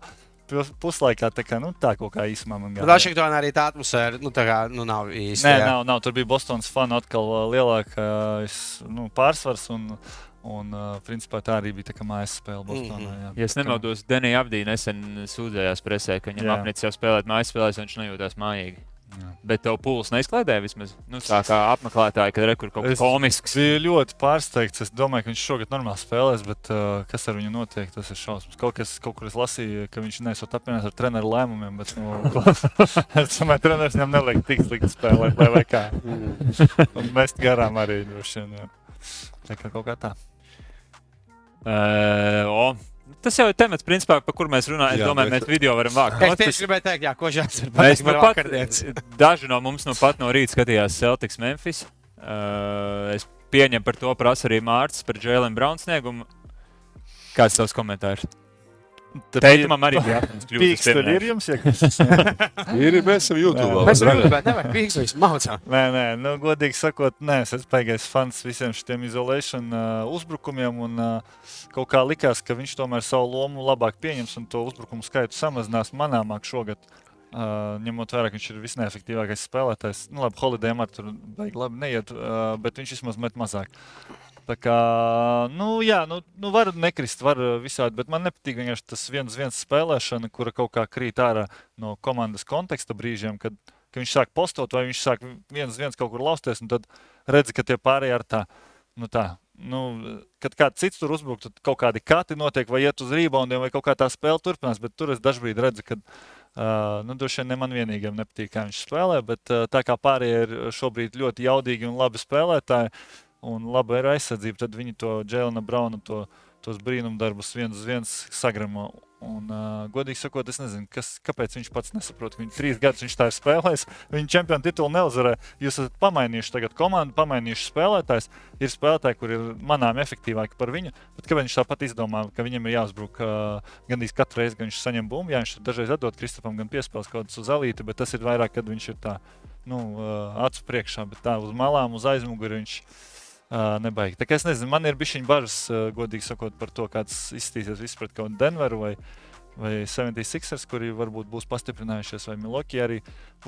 puslaikā. Tā kā nu, tā kaut kā īsumā man gāja. Vašingtonā arī tā atmosfēra nu, tā kā, nu, nav īsti. Nē, jā. nav, nav. Tur bija Bostonas fanu atkal uh, lielākais nu, pārsvars. Un, un uh, principā tā arī bija tā kā mājas spēle Bostonā. Mhm. jā. Ja es nemaldos, Denija Abdī nesen sūdzējās presē, ka viņam apnicis jau spēlēt mājas spēlēs, un viņš nejūtās mājīgi. Jā. Bet tev pūlis neizklaidēja vismaz. Nu, tā kā apmeklētāji, kad rekur kaut kas Es- komisks. Bija ļoti pārsteigts. Es domāju, ka viņš šogad normāli spēlēs, bet uh, kas ar viņu notiek, tas ir šausmas. Kaut, kas, kaut kur es lasīju, ka viņš nesot apvienot ar treneru lēmumiem, bet nu, es domāju, ka treneris viņam neliek tik slikti spēlēt, vai, vai kā. Un mest garām arī droši vien. Tā kā kaut kā tā. Uh, o, tas jau ir temats, principā, par kur mēs runājam. Es Jā, domāju, bet- mēs video varam vākt. Es tieši gribēju teikt, jā, ko žēl ir nu par pat, vakardienas. daži no mums nu pat no rīta skatījās Celtics Memphis. Uh, es pieņemu par to prasa arī Mārcis par Jēlenu Braunu sniegumu. Kāds tavs komentārs? Teitumam arī bija jāatzīst. Pīks tur ir jums, ja Ir, mēs esam YouTube. Mēs vēl. gribētu, bet nevar pīks, viņš maucā. Nē, nē, nu, godīgi sakot, nē, es esmu baigais fans visiem šiem izolēšanu uh, uzbrukumiem. Un, uh, kaut kā likās, ka viņš tomēr savu lomu labāk pieņems un to uzbrukumu skaitu samazinās manāmāk šogad. Uh, ņemot vērā, ka viņš ir visneefektīvākais spēlētājs. Nu, labi, Holidayam ar tur baigi labi neiet, uh, bet viņš vismaz met mazāk. Tā kā, nu, jā, nu, nu var nekrist, var uh, visādi, bet man nepatīk vienkārši tas viens, viens spēlēšana, kura kaut kā krīt ārā no komandas konteksta brīžiem, kad, kad viņš sāk postot, vai viņš sāk viens, viens kaut kur lausties, un tad redzi, ka tie pārējie ar tā, nu tā. Nu, kad kāds cits tur uzbrūk, tad kaut kādi kati notiek, vai iet uz reboundiem, vai kaut kā tā spēle turpinās. Bet tur es dažkārt redzu, ka uh, nu, droši vien ne man vienīgam nepatīk, kā viņš spēlē. Bet uh, tā kā pārējie ir šobrīd ļoti jaudīgi un labi spēlētāji, un laba ir aizsardzība, tad viņi to Džēlina Brauna, to, tos brīnumdarbus viens uz viens sagramo. Un, uh, godīgi sakot, es nezinu, kas, kāpēc viņš pats nesaprot. ka Viņš trīs gadus viņš tā ir spēlējis. Viņa čempionu titulu neuzvarēja. Jūs esat pamainījuši tagad komandu, pamainījuši spēlētājs. Ir spēlētāji, kur ir manām efektīvāki par viņu. Bet kāpēc viņš tāpat izdomā, ka viņam ir jāuzbruk uh, gandrīz katru reizi, kad viņš saņem bumbu? Jā, viņš dažreiz atdod Kristofam gan piespēles kaut kādus uz alīti, bet tas ir vairāk, kad viņš ir tā, nu, uh, acu priekšā, bet tā uz malām, uz aizmuguri viņš Uh, nebaigi. Tā kā es nezinu, man ir bijusi bažas, uh, godīgi sakot, par to, kāds izskatīsies viss pret kaut kādu Denveru vai, vai 76ers, kuri varbūt būs pastiprinājušies, vai Milwaukee arī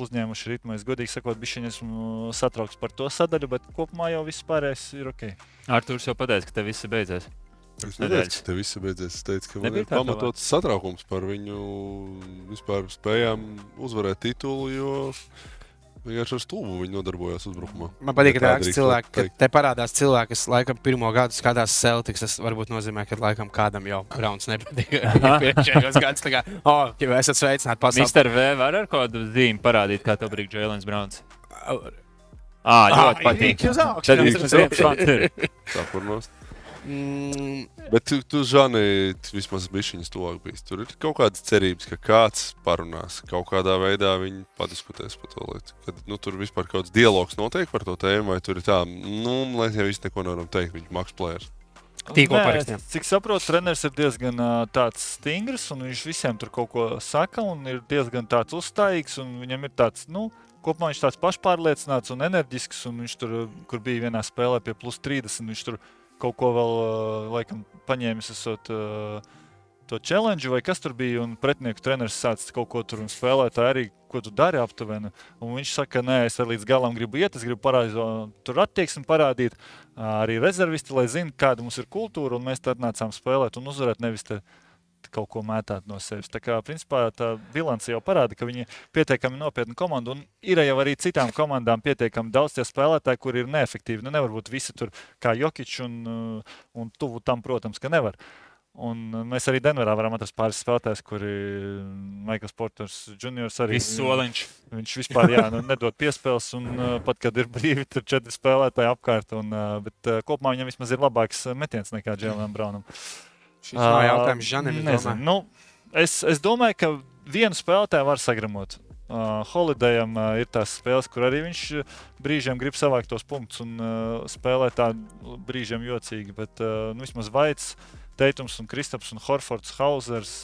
uzņēmuši ritmu. Es godīgi sakot, bijuši esmu satraukts par to sadaļu, bet kopumā jau viss pārējais ir ok. Arthurs jau pateica, ka tev viss beidzies. Es neteicu, ka tev viss beidzies. Es teicu, ka man Nebija ir pamatots satraukums par viņu vispār spējām uzvarēt titulu, jo vienkārši ar stūmu viņi nodarbojās uzbrukumā. Man patīk, ka tā cilvēks, ka te parādās cilvēki, kas laikam pirmo gadu skatās Celtics. Tas varbūt nozīmē, ka laikam kādam jau Browns nepatīk. Pēdējos gados tā kā, oh, ja esat sveicināti pasaulē. Mister V var ar kādu zīmi parādīt, kā tev brīd Jēlens Browns. Ah, ļoti patīk. viņš uz augšu. Tad viņš uz augšu Mm, Bet tu, tu Žani, vismaz bišķiņas tuvāk bijis. Tur ir kaut kādas cerības, ka kāds parunās, kaut kādā veidā viņi padiskutēs par to lietu. Kad nu, tur vispār kaut kāds dialogs notiek par to tēmu, vai tur ir tā, nu, lai jau viss neko nevaram teikt, viņš maks plērs. Tīkla parakstiem. Cik saprotu, treneris ir diezgan uh, tāds stingrs, un viņš visiem tur kaut ko saka, un ir diezgan tāds uzstājīgs, un viņam ir tāds, nu, kopumā viņš tāds pašpārliecināts un enerģisks, un viņš tur, kur bija vienā spēlē pie plus 30, viņš tur kaut ko vēl, uh, laikam, paņēmis esot. Uh, To challenge, vai kas tur bija, un pretinieku treneris sācis kaut ko tur un spēlētāji arī, ko tu dari aptuveni. Un viņš saka, nē, es līdz galam gribu iet, es gribu parādīt, tur attieksmi parādīt. Arī rezervisti, lai zinātu, kāda mums ir kultūra, un mēs tad nācām spēlēt un uzvarēt, nevis te kaut ko mētāt no sevis. Tā kā principā tā bilance jau parāda, ka viņi ir pietiekami nopietna komanda. Un ir jau arī citām komandām pietiekami daudz tie spēlētāji, kuri ir neefektīvi. Nu, nevar būt visi tur kā Jokic un, uh, un tuvu tam, protams, ka nevar. Un uh, mēs arī Denverā varam atrast pāris spēlētājus, kuri Maikls Porters Juniors arī Viss soliņš. Viņš vispār jā, nu, nedod piespēles, un uh, pat kad ir brīvi, tur četri spēlētāji apkārt. Un, uh, bet uh, kopumā viņam vismaz ir labāks uh, metiens nekā Džēlam Braunam. Šis nav jautājums Žanim. es Nezinu. domāju. Nu, es, es domāju, ka vienu spēlētāju var sagramot. Uh, Holidayam uh, ir tās spēles, kur arī viņš uh, brīžiem grib savākt tos punktus un uh, spēlēt tā brīžiem jocīgi. Bet uh, nu, vismaz Vaits, Teitums, un Kristaps un Horfords, Hausers.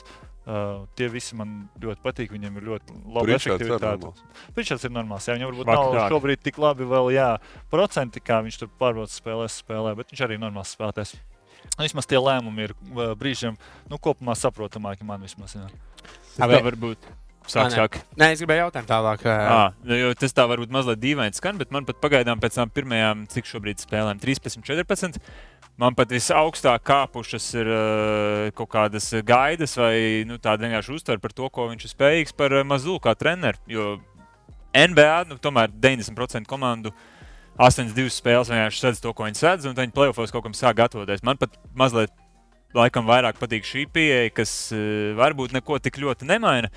Uh, tie visi man ļoti patīk. Viņam ir ļoti ir efektivitāte. Pritčards ir normāls. Jā, viņam varbūt Vakar nav tā. šobrīd tik labi vēl, jā, procenti, kā viņš tur pārbaudas spēlēs, spēlē, bet viņš arī ir normāls spēlētājs. Nu, Vismaz tie lēmumi ir uh, brīžiem, nu, kopumā saprotamāki man vismaz. Jā. Tā Bet- varbūt. Ah, Sāk, nē. sāk. Nē, es gribēju jautāt tālāk. À, nu, jo tas tā varbūt mazliet dīvaini skan, bet man pat pagaidām pēc tam pirmajām, cik šobrīd spēlēm, 13, 14. Man pat visaugstāk kāpušas ir uh, kaut kādas gaidas vai nu, tāda vienkārši uztvere par to, ko viņš ir spējīgs par uh, Mazulu kā treneru. Jo NBA nu, tomēr 90% komandu 8-2 spēles vienkārši sedz to, ko viņi sedz, un viņi playoffs kaut kam sāk gatavoties. Man pat mazliet laikam vairāk patīk šī pieeja, kas uh, varbūt neko tik ļoti nemaina.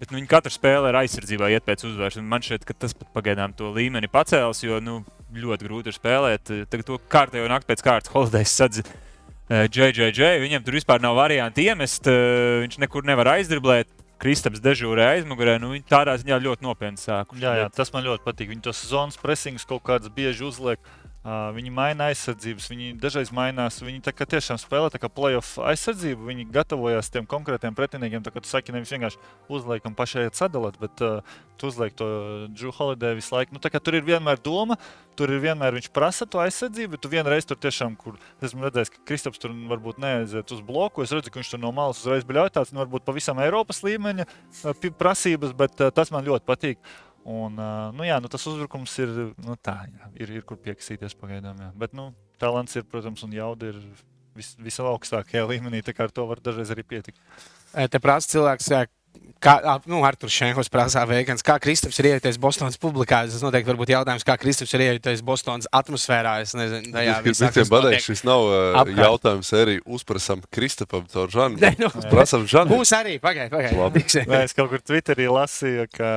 Bet nu, viņi katru spēli ar aizsardzībā iet pēc uzvaras. Man šķiet, ka tas pat pagaidām to līmeni pacēlis, jo nu, ļoti grūti ir spēlēt. Tagad to kārtējo nakti pēc kārtas Holidays sadz eh, JJJ. Viņam tur vispār nav variantu iemest. eh, Viņš nekur nevar aizdriblēt. Kristaps dežūrē aizmugurē. Nu, viņi tādā ziņā ļoti nopietni sākuši. Jā, jā, tas man ļoti patīk. Viņi tos zonas pressings kaut kādas bieži uzliek. Uh, viņi maina aizsardzības, viņi dažreiz mainās. Viņi tā kā tiešām spēlē tā kā playoff aizsardzību. Viņi gatavojas tiem konkrētiem pretiniekiem. Tā kā tu saki, nevis vienkārši uzliek un pašai sadalīt, bet uh, tu uzliek to Džu Holiday visu laiku. Nu, tur ir vienmēr doma, tur ir vienmēr viņš prasa to aizsardzību. Tu vienreiz tur tiešām, kur esmu redzējis, ka Kristaps tur varbūt neaiziet uz bloku. Es redzu, ka viņš tur no malas uzreiz bija ļauts. Nu, varbūt pavisam Eiropas līmeņa uh, prasības, bet uh, tas man ļoti patīk. Un, nu, jā, nu, tas uzbrukums ir, nu, tā, jā, ir, ir kur piekasīties pagaidām. Jā. Bet nu, talants ir, protams, un jauda ir vis, visaugstākajā līmenī. Tā kā ar to var dažreiz arī pietikt. Te prasa cilvēks, kā nu, Arthurs Šenhos prasā veikans, kā Kristaps ir iejuties Bostonas publikā. Tas noteikti var būt jautājums, kā Kristaps ir iejuties Bostonas atmosfērā. Es nezinu, tajā Tas ir visā, visiem notiek. Šis nav apkārt. jautājums arī uzprasam Kristapam caur Žanu. Nē, nu, Prasam Žanu. Būs arī, pagaidi, pagaidi. Es kaut kur Twitterī lasīju, ka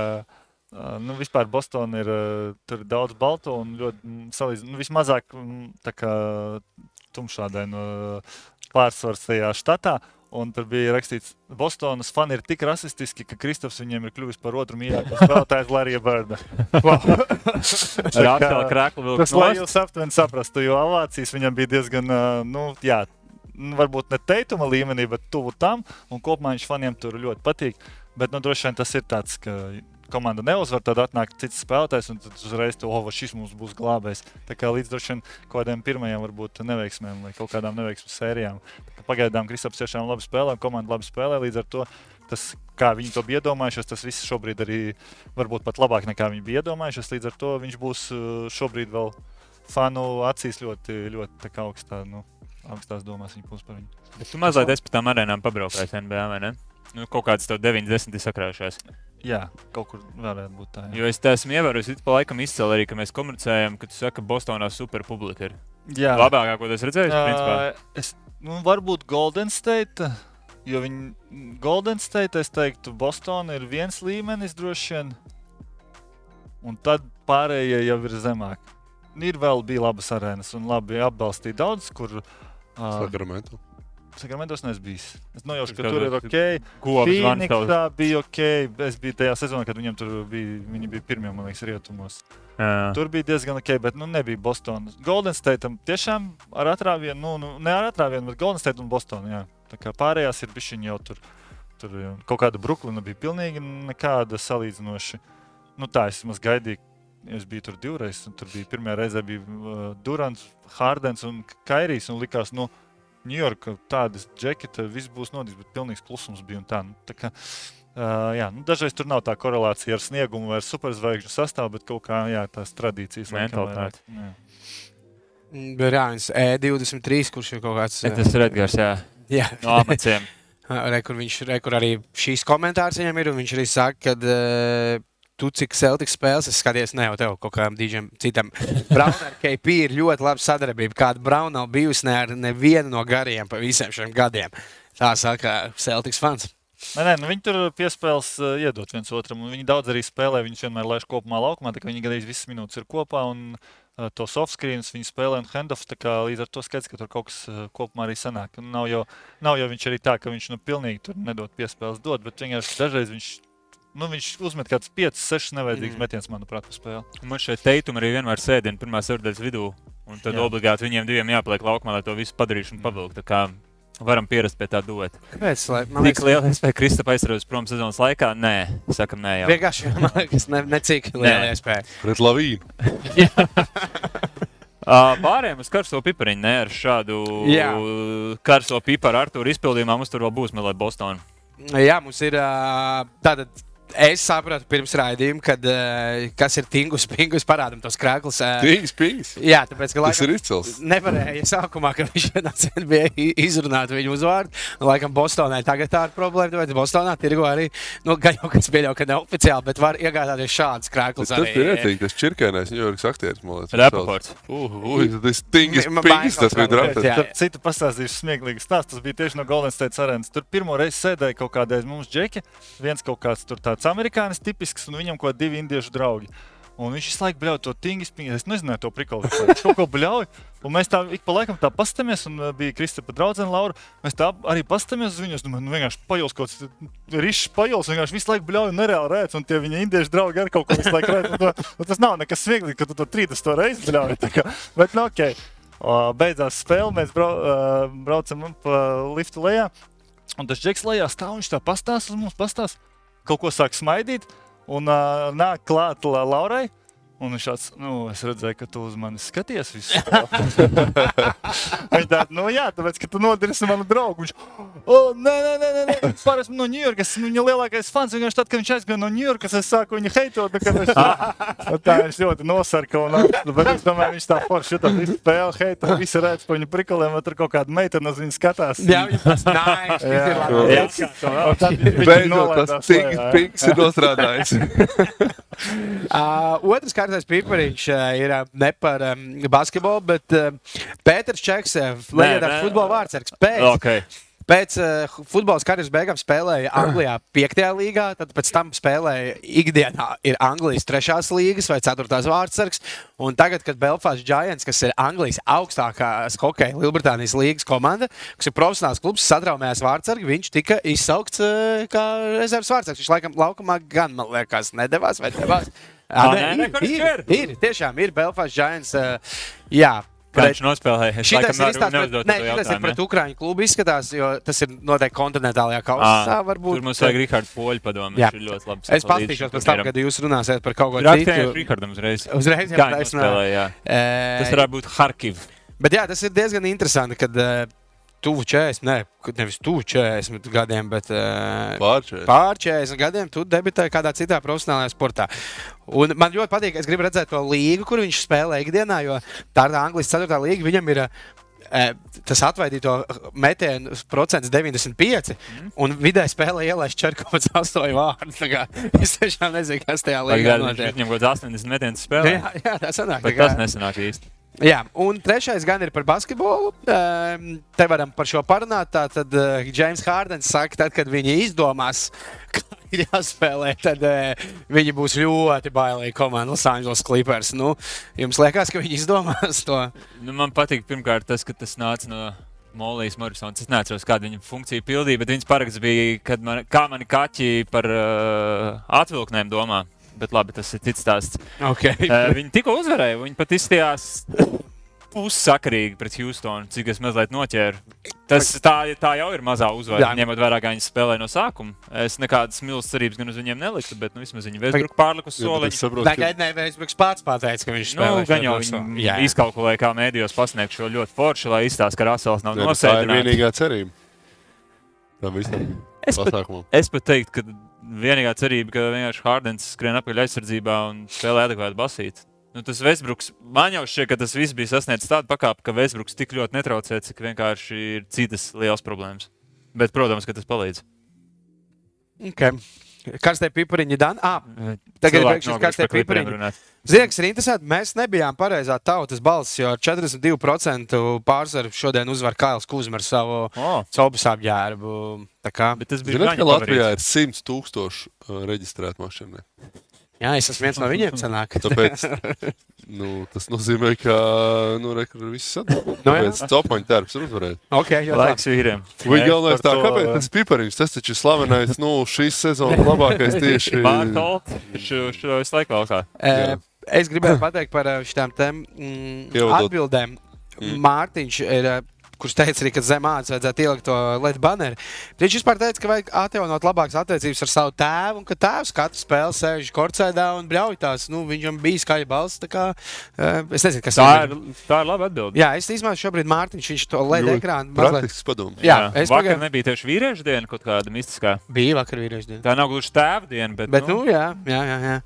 nu, vispār Bostonā ir uh, daudz balto un ļoti salīdz, nu, vismazāk kā tumšādainu uh, pārsvars tajā štatā. Un tur bija rakstīts, ka Bostonas fani ir tik rasistiski, ka Kristaps viņiem ir kļuvis par otru mīļāko spēlētāju Larija Bērda. Ar atkal krēklu Tas, lai jūs aptuveni saprastu, jo ovācijas viņam bija diezgan, ā, nu, jā, varbūt ne teituma līmenī, bet tuvu tam. Un kopumā viņš faniem tur ļoti patīk. Bet, nu, droši vien tas ir tāds, ka komanda neuzvar, tad atnāk cits spēlētājs, un tad uzreiz to oh, šis mums būs glābējs. Tā kā līdz droši vien kaut kādiem pirmajiem varbūt neveiksmēm vai kaut kādām neveiksmu sērijām. Pagaidām Kristaps tiešām labi spēlē, komanda labi spēlē. Līdz ar to tas, kā viņi to bija iedomājušies, tas viss šobrīd arī varbūt pat labāk nekā viņi bija iedomājušies. Līdz ar to viņš būs uh, šobrīd vēl fanu acīs ļoti, ļoti augstā, nu, augstās domās viņa būs par viņu. Bet tu mazliet esi pa tām arēnām pabraukājis NBA, vai ne? Nu, kaut kāds tev 90 ir sakrājušies. Jā, kaut kur varētu būt tā. Jā, Jo es te esmu ievērojis, pa laikam izcēlīt arī, ka mēs komunicējam, ka tu saki, ka Bostonā super publika ir. jā. Labākā, ko redzējis, principā. Ā, es, nu, varbūt Golden State. Jo viņi Golden State, es teiktu, Bostonā ir viens līmenis droši vien. Un tad pārējie jau ir zemāk. Ir vēl bija labas arēnas un labi atbalstīja daudz, kur. Uh, Sakramentu. Sakramentos neesmu bijis. Es nojaušu, ka tur ir ok. Phoenixā bija ok. Es biju tajā sezonā, kad viņiem tur bija, viņi bija pirmie, man liekas, rietumos. Jā. Tur bija diezgan ok, bet nu, nebija Bostonas. Golden State tiešām ar atrāvienu, nu, nu, ne ar atrāvienu, bet Golden State un Boston. Jā. Tā kā pārējās ir bijusi jau tur. Tur kaut kāda Brooklyna bija pilnīgi nekāda salīdzinoša. Nu, tā es maz gaidīju. Es biju tur divreiz. un Tur bija pirmā reize, bija uh, Durants, Hārdens un Kairijs. Un likās, nu, Ņujorka tādas džekita, viss būs noticis, bet pilnīgs klusums bija. un Tā, nu, tā kā, uh, jā, nu, dažreiz tur nav tā korelācija ar sniegumu vai ar superzvaigžņu sastāvu, bet kaut kā jā, tās tradīcijas. Mentalitāte. jā. Brāns E23, kurš ir kaut kāds. Tas ir Edgars, jā. Jā, No amaciem. Re, kur viņš re, kur arī šīs komentārs viņam ir. un Viņš arī saka, ka uh, tu cik Celtics spēles es skaties, ne jau tev, kaut kādam dīdžam citam. Braunam ar KP ir ļoti laba sadarbība. Kāda Brauna nav bijusi ne ar nevienu no gariem pa visiem šiem gadiem. Tā saka Celtics fans. Nē, nē, nu viņi tur piespēles uh, iedot viens otram. Viņi daudz arī spēlē. Viņi vienmēr laiž kopumā laukumā, tā kā viņi gandrīz visas minūtes ir kopā. Un, uh, to soft screens viņi spēlē un handoff. tā kā Līdz ar to skaidrs, ka tur kaut kas uh, kopumā arī sanāk. Un Nav jau, nav jau viņš arī tā, ka viņš nu, pilnīgi nedod piespēles dot, bet vienkārši dažreiz viņš. Nu, viņš uzmet kaut kāds 5, 6 nevajadzīgs Mm. mm. metiens, manuprāt, uz spēli. Man šeit teikumi arī vienmēr sēdina pirmā sērijas vidū. Un tad Jā. obligāti viņiem diviem jāpaliek laukumā, lai to visu padarītu un pavilktu. Tā kā varam pierast pie tā dueta. Kāpēc? Lai, man liekas, liela iespēja Kristapam aizsargāt prom sezonas laikā? Nē, sakam, nē, jau. vienkārši man liekas, ne, necik liela iespēja. Pret Lavīnu. Uh, Pārējiem uz karsto pipariņu, ne ar šādu Jā. karsto piparu ar to izpildījumā. Mums tur vēl būs Melē Bostonā. Jā, mums ir ā, tātad. Es sapratu pirms raidījuma, kad, ā, kas ir tingus, pingus, parādām tos krāklus. ā. Pings, pings. Jā, tāpēc, ka Tas laikam, ir izcils. nevarēja sākumā, kad viņš NBA izrunāt viņu uzvārdu. Un, Laikam, Bostonai tagad tā ir problēma. Tāpēc Bostonā tirgo arī, nu, gan jau kas pieļauj, ka neoficiāli, bet var iegādāties šādas krāklus. Tas bija rētīgi, tas čirkēnais Ņujorkas aktieris. man liekas, sauc. Uh, ui, tas tingis Ma- pings, tas bija. Tad citu pastāstīšu smieklīgu stāstu. Tas bija tieši no Golden State arēnas. Tur pirmo reizi sēdēja kaut kādreiz mums džeki, viens kaut kāds tur tāds amerikānis tipisks, un viņam kaut kādi divi indiešu draugi. Un viņš visu laiku bļauj to tingu spīņu. Es nezināju to prikolu. Viņš kaut ko bļauj. Un mēs tā ik pa laikam tā pastamies, un uh, bija Kristapa draudzene Laura. Mēs tā arī pastamies uz viņu. Es domāju, nu vienkārši pajūs kaut kāds rišs pajūs. Vienkārši visu laiku bļauj un nereāli rēc. Un tie viņa indiešu draugi arī kaut ko visu laiku rēc. Un Tas nav nekas smieklīgs, ka tu to 30 reizi bļauj. Bet, nu, ok. Beidzās spēle, mēs brau, uh, braucam pa liftu lejā. Un tas džeks lejā stāv, viņš tā pastāsta uz mums, pastāsta, kaut ko sāk smaidīt. Un uh, nāk klāt la Laurai. Un viņš tāds, nu, es redzēju, ka tu uz mani skaties. visu spēli." Viņš tāds, nu, jā, tāpēc, ka tu nodarīsi manu draugu. Viņš, oh, nē, nē, nē, nē, nē. es pār esmu no Ņujorkas, viņa lielākais fans. Vienkārši tad, kad viņš aizgāja no Ņujorkas, es sāku viņu heitot. Un tā viņš ļoti nosarka. Un, bet es domāju, viņš tā forši jutās visu spēli, heito, visi redz pa viņu prikoliem, vai tur kaut kāda meitene uz viņu skatās. Jā, viņš tas nice. Jā, labi. jā. Un tad viņš nolaidās tas jā. pings ir nostrādājis. Uh, otrs kārtais pipariņš uh, ir uh, ne par um, basketbolu, bet uh, Pēters Čeks, leģendārs futbola vārdsargs. Pēc, Okay. pēc uh, futbola karjeras beigām spēlēja Anglijā 5. līgā, tad pēc tam spēlēja ikdienā ir Anglijas 3. līgas vai 4. vārdsargs. Un tagad, kad Belfast Giants, kas ir Anglijas augstākās hokeja Lielbritānijas līgas komanda, kas ir profesionāls klubs, satraumējās vārdsargi, viņš tika izsaukts uh, kā rezerves vārdsargs. Viņš laikam laukumā gan, man liekas, nedavās vai devās. Ā, nē, nē, viņš ir, ir, tiešām ir Belfast Giants. Jā, Kā viņš nospēlēja? Es Šitais laikam ir, varu izstāsts pret, ne, šitais ir pret? Ukrāņu klubu, izskatās, jo tas ir noteikti kontinentālajā kausā. Varbūt Tur mums vajag Rihards Poļu padomu. Jā. Viņš ir ļoti labs. Es paskatīšos pēc tam, kad jūs runāsiet par kaut ko Rakstījums citu. Rihardam uzreiz. Uzreiz jau jā. Eh, Tas varētu būt Harkiv. Bet jā, tas ir diezgan interesanti, kad uh, tuvu 40, ne, nevis tuvu 40 gadiem, bet uh, Pārčēs. pār 40 gadiem tu debitēji kādā citā profesionālajā sportā. Un man ļoti patīk, es gribu redzēt to līgu, kur viņš spēlē ikdienā, jo tā ir tā Anglijas 4. līga. Viņam ir eh, tas atvaidīto metienu procents 95, un vidē spēlē ielaiž 4,8 vārdu. Es tiešām nezinu, kas tajā viņš notiek. viņam kaut kāds 80 metienus spēlē. Jā, jā, tā sanāk. Bet tas nesanāk īsti. Jā, un trešais gan ir par basketbolu. Ehm, Te varam par šo parunāt. Tātad Džeims Hārdens saka, tad, kad viņi izdomās, kā ir jāspēlē, tad uh, viņi būs ļoti bailīgi komanda Los Angeles Clippers. Nu, jums liekas, ka viņi izdomās to? Nu, man patīk pirmkārt tas, ka tas nāca no Molijas Morisons. Es neatceros, kāda viņa funkcija pildīja, bet viņas paraksts bija, kad man, kā mani kaķi par uh, atvilknēm domā. Bet labi, tas ir cits stāsts. Okay. Uh, viņi tikko uzvarēja. Viņi pat izstājās pussakarīgi pret Houstonu, cik es mazliet noķēru. Tas, tā, tā jau ir mazā uzvara. Ņemot vērā, kā viņi spēlē no sākuma. Es nekādas milzīgas cerības gan uz viņiem neliktu, bet nu, vismaz viņi Vēsturku pārliku ka Tagad Nevēsbruks pats pateica, ka viņš Nu, gan jau izkalkulēja, kā mēdījos pasniegt šo ļoti foršu, lai izstāsta, ka Rasels nav nu, tā ir nosēdināts. vienīgā cerība. Tā visam Es pat, es pat teiktu, ka vienīgā cerība, ka vienkārši Hārdens skrien apakaļ aizsardzībā un spēlē adekvāti basīt. Nu, tas Vēsbruks, man jau šķiet, ka tas viss bija sasniedzis tādu pakāpi, ka Vēsbruks tik ļoti netraucē, cik vienkārši ir citas lielas problēmas. Bet, protams, ka tas palīdz. Okay. Karstie pipariņi, Dan. Ah, Tagad ir noguruši karstie pipariņi. kas ir interesanti, mēs nebijām pareizā tautas balss, jo ar 42% pārsvaru šodien uzvar Kails Kuzma ar savu O, cobas apģērbu. Tā kā, bet tas bija Zināt, ka Latvijā ir 100 tūkstoši uh, reģistrētu mašīnu. Jā, es esmu viens no viņiem. Sanāk. Tāpēc nu, tas nozīmē, ka nu, kur viss. Nu, jā. Tāpēc copaņu darbs ir uzvarēt. okay, labi. Laiks vīriem. Viņa galvenais tā, to- kāpēc tas pipariņš, tas taču ir slavenais, nu, šīs sezonas labākais tieši. Mārtolt, šo, šo visu laiku vēl kā. Eh, Es gribēju pateikt par eh, šīm mm, atbildēm. Mm. Mārtiņš ir. Eh, Kurš teica arī, ka zem ādas vajadzētu ielikt to LED baneri. Viņš vispār teica, ka vajag atjaunot labākas attiecības ar savu tēvu, un ka tēvs katru spēli sēž korcēdā un bļauj tās. Nu, viņam bija skaļa balss. tā Kā, uh, es nezinu, kas Tā ir, tā ir laba atbilde. Jā, es izmantoju šobrīd Mārtiņš. Viņš to LED Ļoti ekrānu mazliet. Praktisks padoms. Jā, es vakar pagāju- nebija tieši vīriešu diena, kaut kāda mistiskā. Bija vakar vīriešu diena. Tā nav gluži tēva diena, bet, Bet, nu, jā, jā, jā. jā.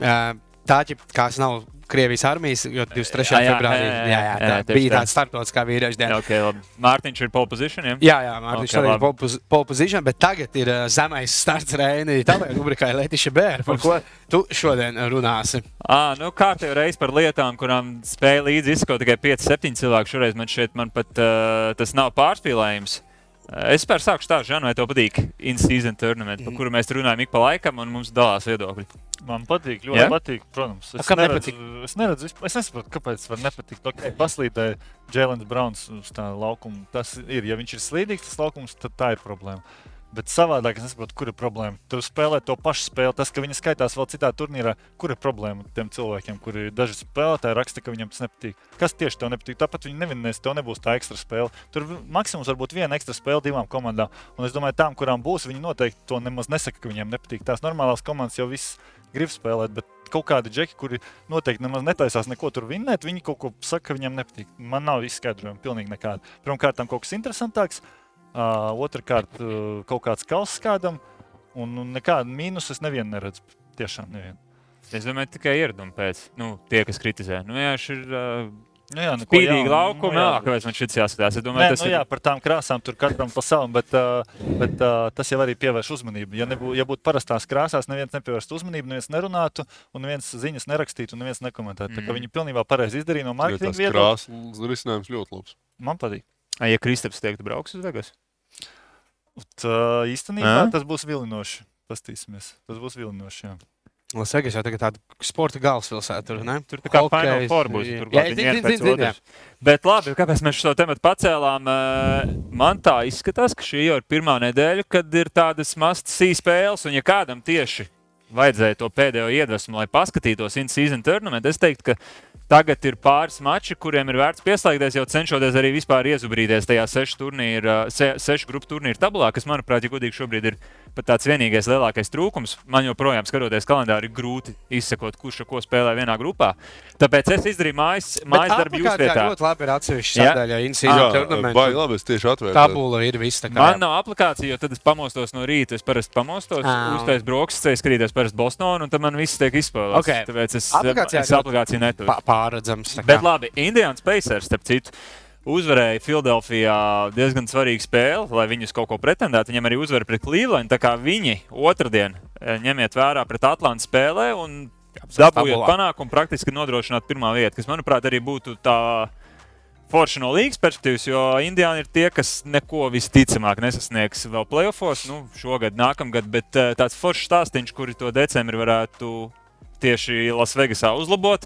Uh, tā ķipkās nav Krievijas armijas, jo 23. Jā, jā, februārī jā, jā, jā, tā jā, bija tā. tāds starptautiskā vīriešu diena. okay, labi. Mārtiņš ir pole position. Ja? Jā, jā, Mārtiņš Ok, okay, arī ir pole position, bet tagad ir uh, zemais starts Reini. Tavai rubrikai Letiša Bēra, par ko tu šodien runāsi. À, nu, kārtīgi reiz par lietām, kurām spēja līdzi izskot tikai 5-7 cilvēki. Šoreiz man šeit man pat uh, tas nav pārspīlējums. Uh, Es pēc sāku stāstu, Žanu, vai tev patīk in-season tournament, par kuru mēs runājam ik pa laikam, un mums dalās viedokļi. Man patīk, ļoti yeah? patīk. Protams, A, es kam neredzu, es neredzu, es nesaprotu, kāpēc man nepatīk. Okay, paslīdēja Jēlins Browns uz tā laukuma. Tas ir, ja viņš ir slīdīgs, tas laukums, tad tā ir problēma. Bet savādāk es nesaprotu, kur ir problēma. Tur spēlē to pašu spēli. Tas, ka viņi skaitās vēl citā turnīrā, kur ir problēma tiem cilvēkiem, kuri daži spēlētāji raksta, ka viņiem tas nepatīk. Kas tieši tev nepatīk? Tāpat viņi nevinnēs, tev nebūs tā ekstra spēle. Tur maksimums var būt viena ekstra spēle divām komandām. Un es domāju, tām, kurām būs, viņi noteikti to nemaz nesaka, ka viņiem nepatīk. Tās normālās komandas jau viss grib spēlēt, bet kaut kādi džeki, kuri noteikti nemaz netaisās neko tur vinnēt, viņi kaut ko saka, ka viņiem nepatīk. Man nav izskaidrojuma, pilnīgi nekāda. Pirmkārt, kaut kas interesantāks, uh, otrkārt, uh, kaut kāds kauss kādam, un, un nekādu mīnusu es nevienu neredzu. Tiešām nevienu. Es domāju, tikai ieradumi pēc nu, tie, kas kritizē. Nu, jā, ir uh, Nu, jā, neko spīdīgi laukumi. Nu, Jā, jā. kāpēc man šis jāskatās? Es Nē, domāju, tas nu, ir. jā, par tām krāsām tur katram pa savam, bet, uh, bet uh, tas jau arī pievērš uzmanību. Ja, nebū, ja būtu parastās krāsās, neviens nepievērstu uzmanību, neviens nerunātu, un neviens ziņas nerakstītu, un neviens nekomentētu. Mm. Viņi pilnībā pareizi izdarīja no mārketinga Tas viedokļa. krāsas risinājums ļoti labs. Man patīk. Ja Kristaps teiktu, brauks uz Vegas. Tā, īstenībā Ā? tas būs vilinoši. Pastīsimies. Tas būs vilinoši. Jā. Lasvegas jau tagad tāda sporta galvaspilsēta. Tur, ne? Tur tā kā Final Four būs. jā. Tur Jā, zinu, pēc zinu, otras. Bet labi, kāpēc mēs šo tematu pacēlām? Man tā izskatās, ka šī jau ir pirmā nedēļa, kad ir tādas mazas spēles, un ja kādam tieši vajadzēja to pēdējo iedvesmu, lai paskatītos in-season tournament, es teiktu, ka tagad ir pāris mači, kuriem ir vērts pieslēgties, jau cenšoties arī vispār iezubrīties tajā sešu, turnīra, se, sešu grupu turnīra tabulā, kas, manuprāt, ja godīgi šobrīd ir pat tāds vienīgais lielākais trūkums. Man joprojām, skatoties kalendāru, ir grūti izsekot, kurš ar ko spēlē vienā grupā. Tāpēc es izdarīju mājas, mājas darbu jūsu vietā. ļoti labi ir atsevišķi Jā. sadaļa. Jā, labi, es tieši atvēru. Tabula ir viss. tā kā- Man nav aplikācija, jo tad es pamostos no rīta. Es parasti pamostos, Ā. uztaisīju brokastis, skatīties parasti Bostonā, un tad man viss tiek izspēlēts. Ok. Tāpēc es, es aplikāciju neturu. Pā- Pārredzams. tā kā. Bet labi, Indiāns Pacers, starp citu, uzvarēja Filadelfijā diezgan svarīgu spēli, lai viņus kaut ko pretendētu. Viņam arī uzvara pret Cleveland. Tā kā viņi otrdien eh, ņemiet vērā pret Atlantu spēlē un dabūjot panākumu praktiski nodrošināt pirmā vieta, kas, manuprāt, arī būtu tā. Forši no līnijas perspektīvas, jo Indiāna ir tie, kas neko visticamāk nesasniegs vēl playoffs, nu, šogad, nākamgad, bet eh, tāds foršs stāstījums, kuri to decembrī varētu tieši Lasvegasā uzlabot.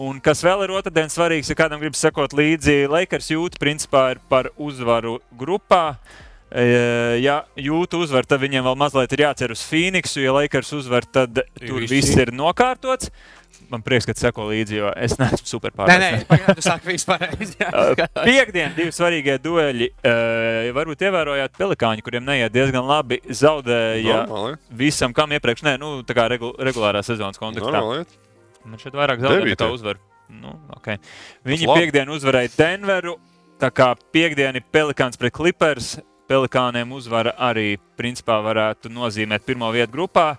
Un kas vēl ir otrdien svarīgs, ja kādam grib sekot līdzi, Lakers jūt principā ir par uzvaru grupā. E, Ja jūtu uzvaru, tad viņiem vēl mazliet ir jācer uz Phoenixu. Ja Lakers uzvar, tad tur viss ir nokārtots. Man prieks, ka seko līdzi, jo es neesmu super Nē, nē, pārliecināts. pagaidi, tu sāki visu pareizi. jā. Piektdien, divi svarīgie dueļi. Uh, varbūt ievērojāt pelikāņu, kuriem neiet diezgan labi. Zaudēja Normāli. visam, kam iepriekš, nē, nu, tā kā regu, regulārā sezonas kontekstā. Normāli. Man šeit vairāk Devītie. nekā uzvar. Nu, okay. Viņi piekdien uzvarēja Denveru. Tā kā piekdiena ir Pelikāns pret Clippers. Pelikāniem uzvara arī principā varētu nozīmēt pirmo vietu grupā.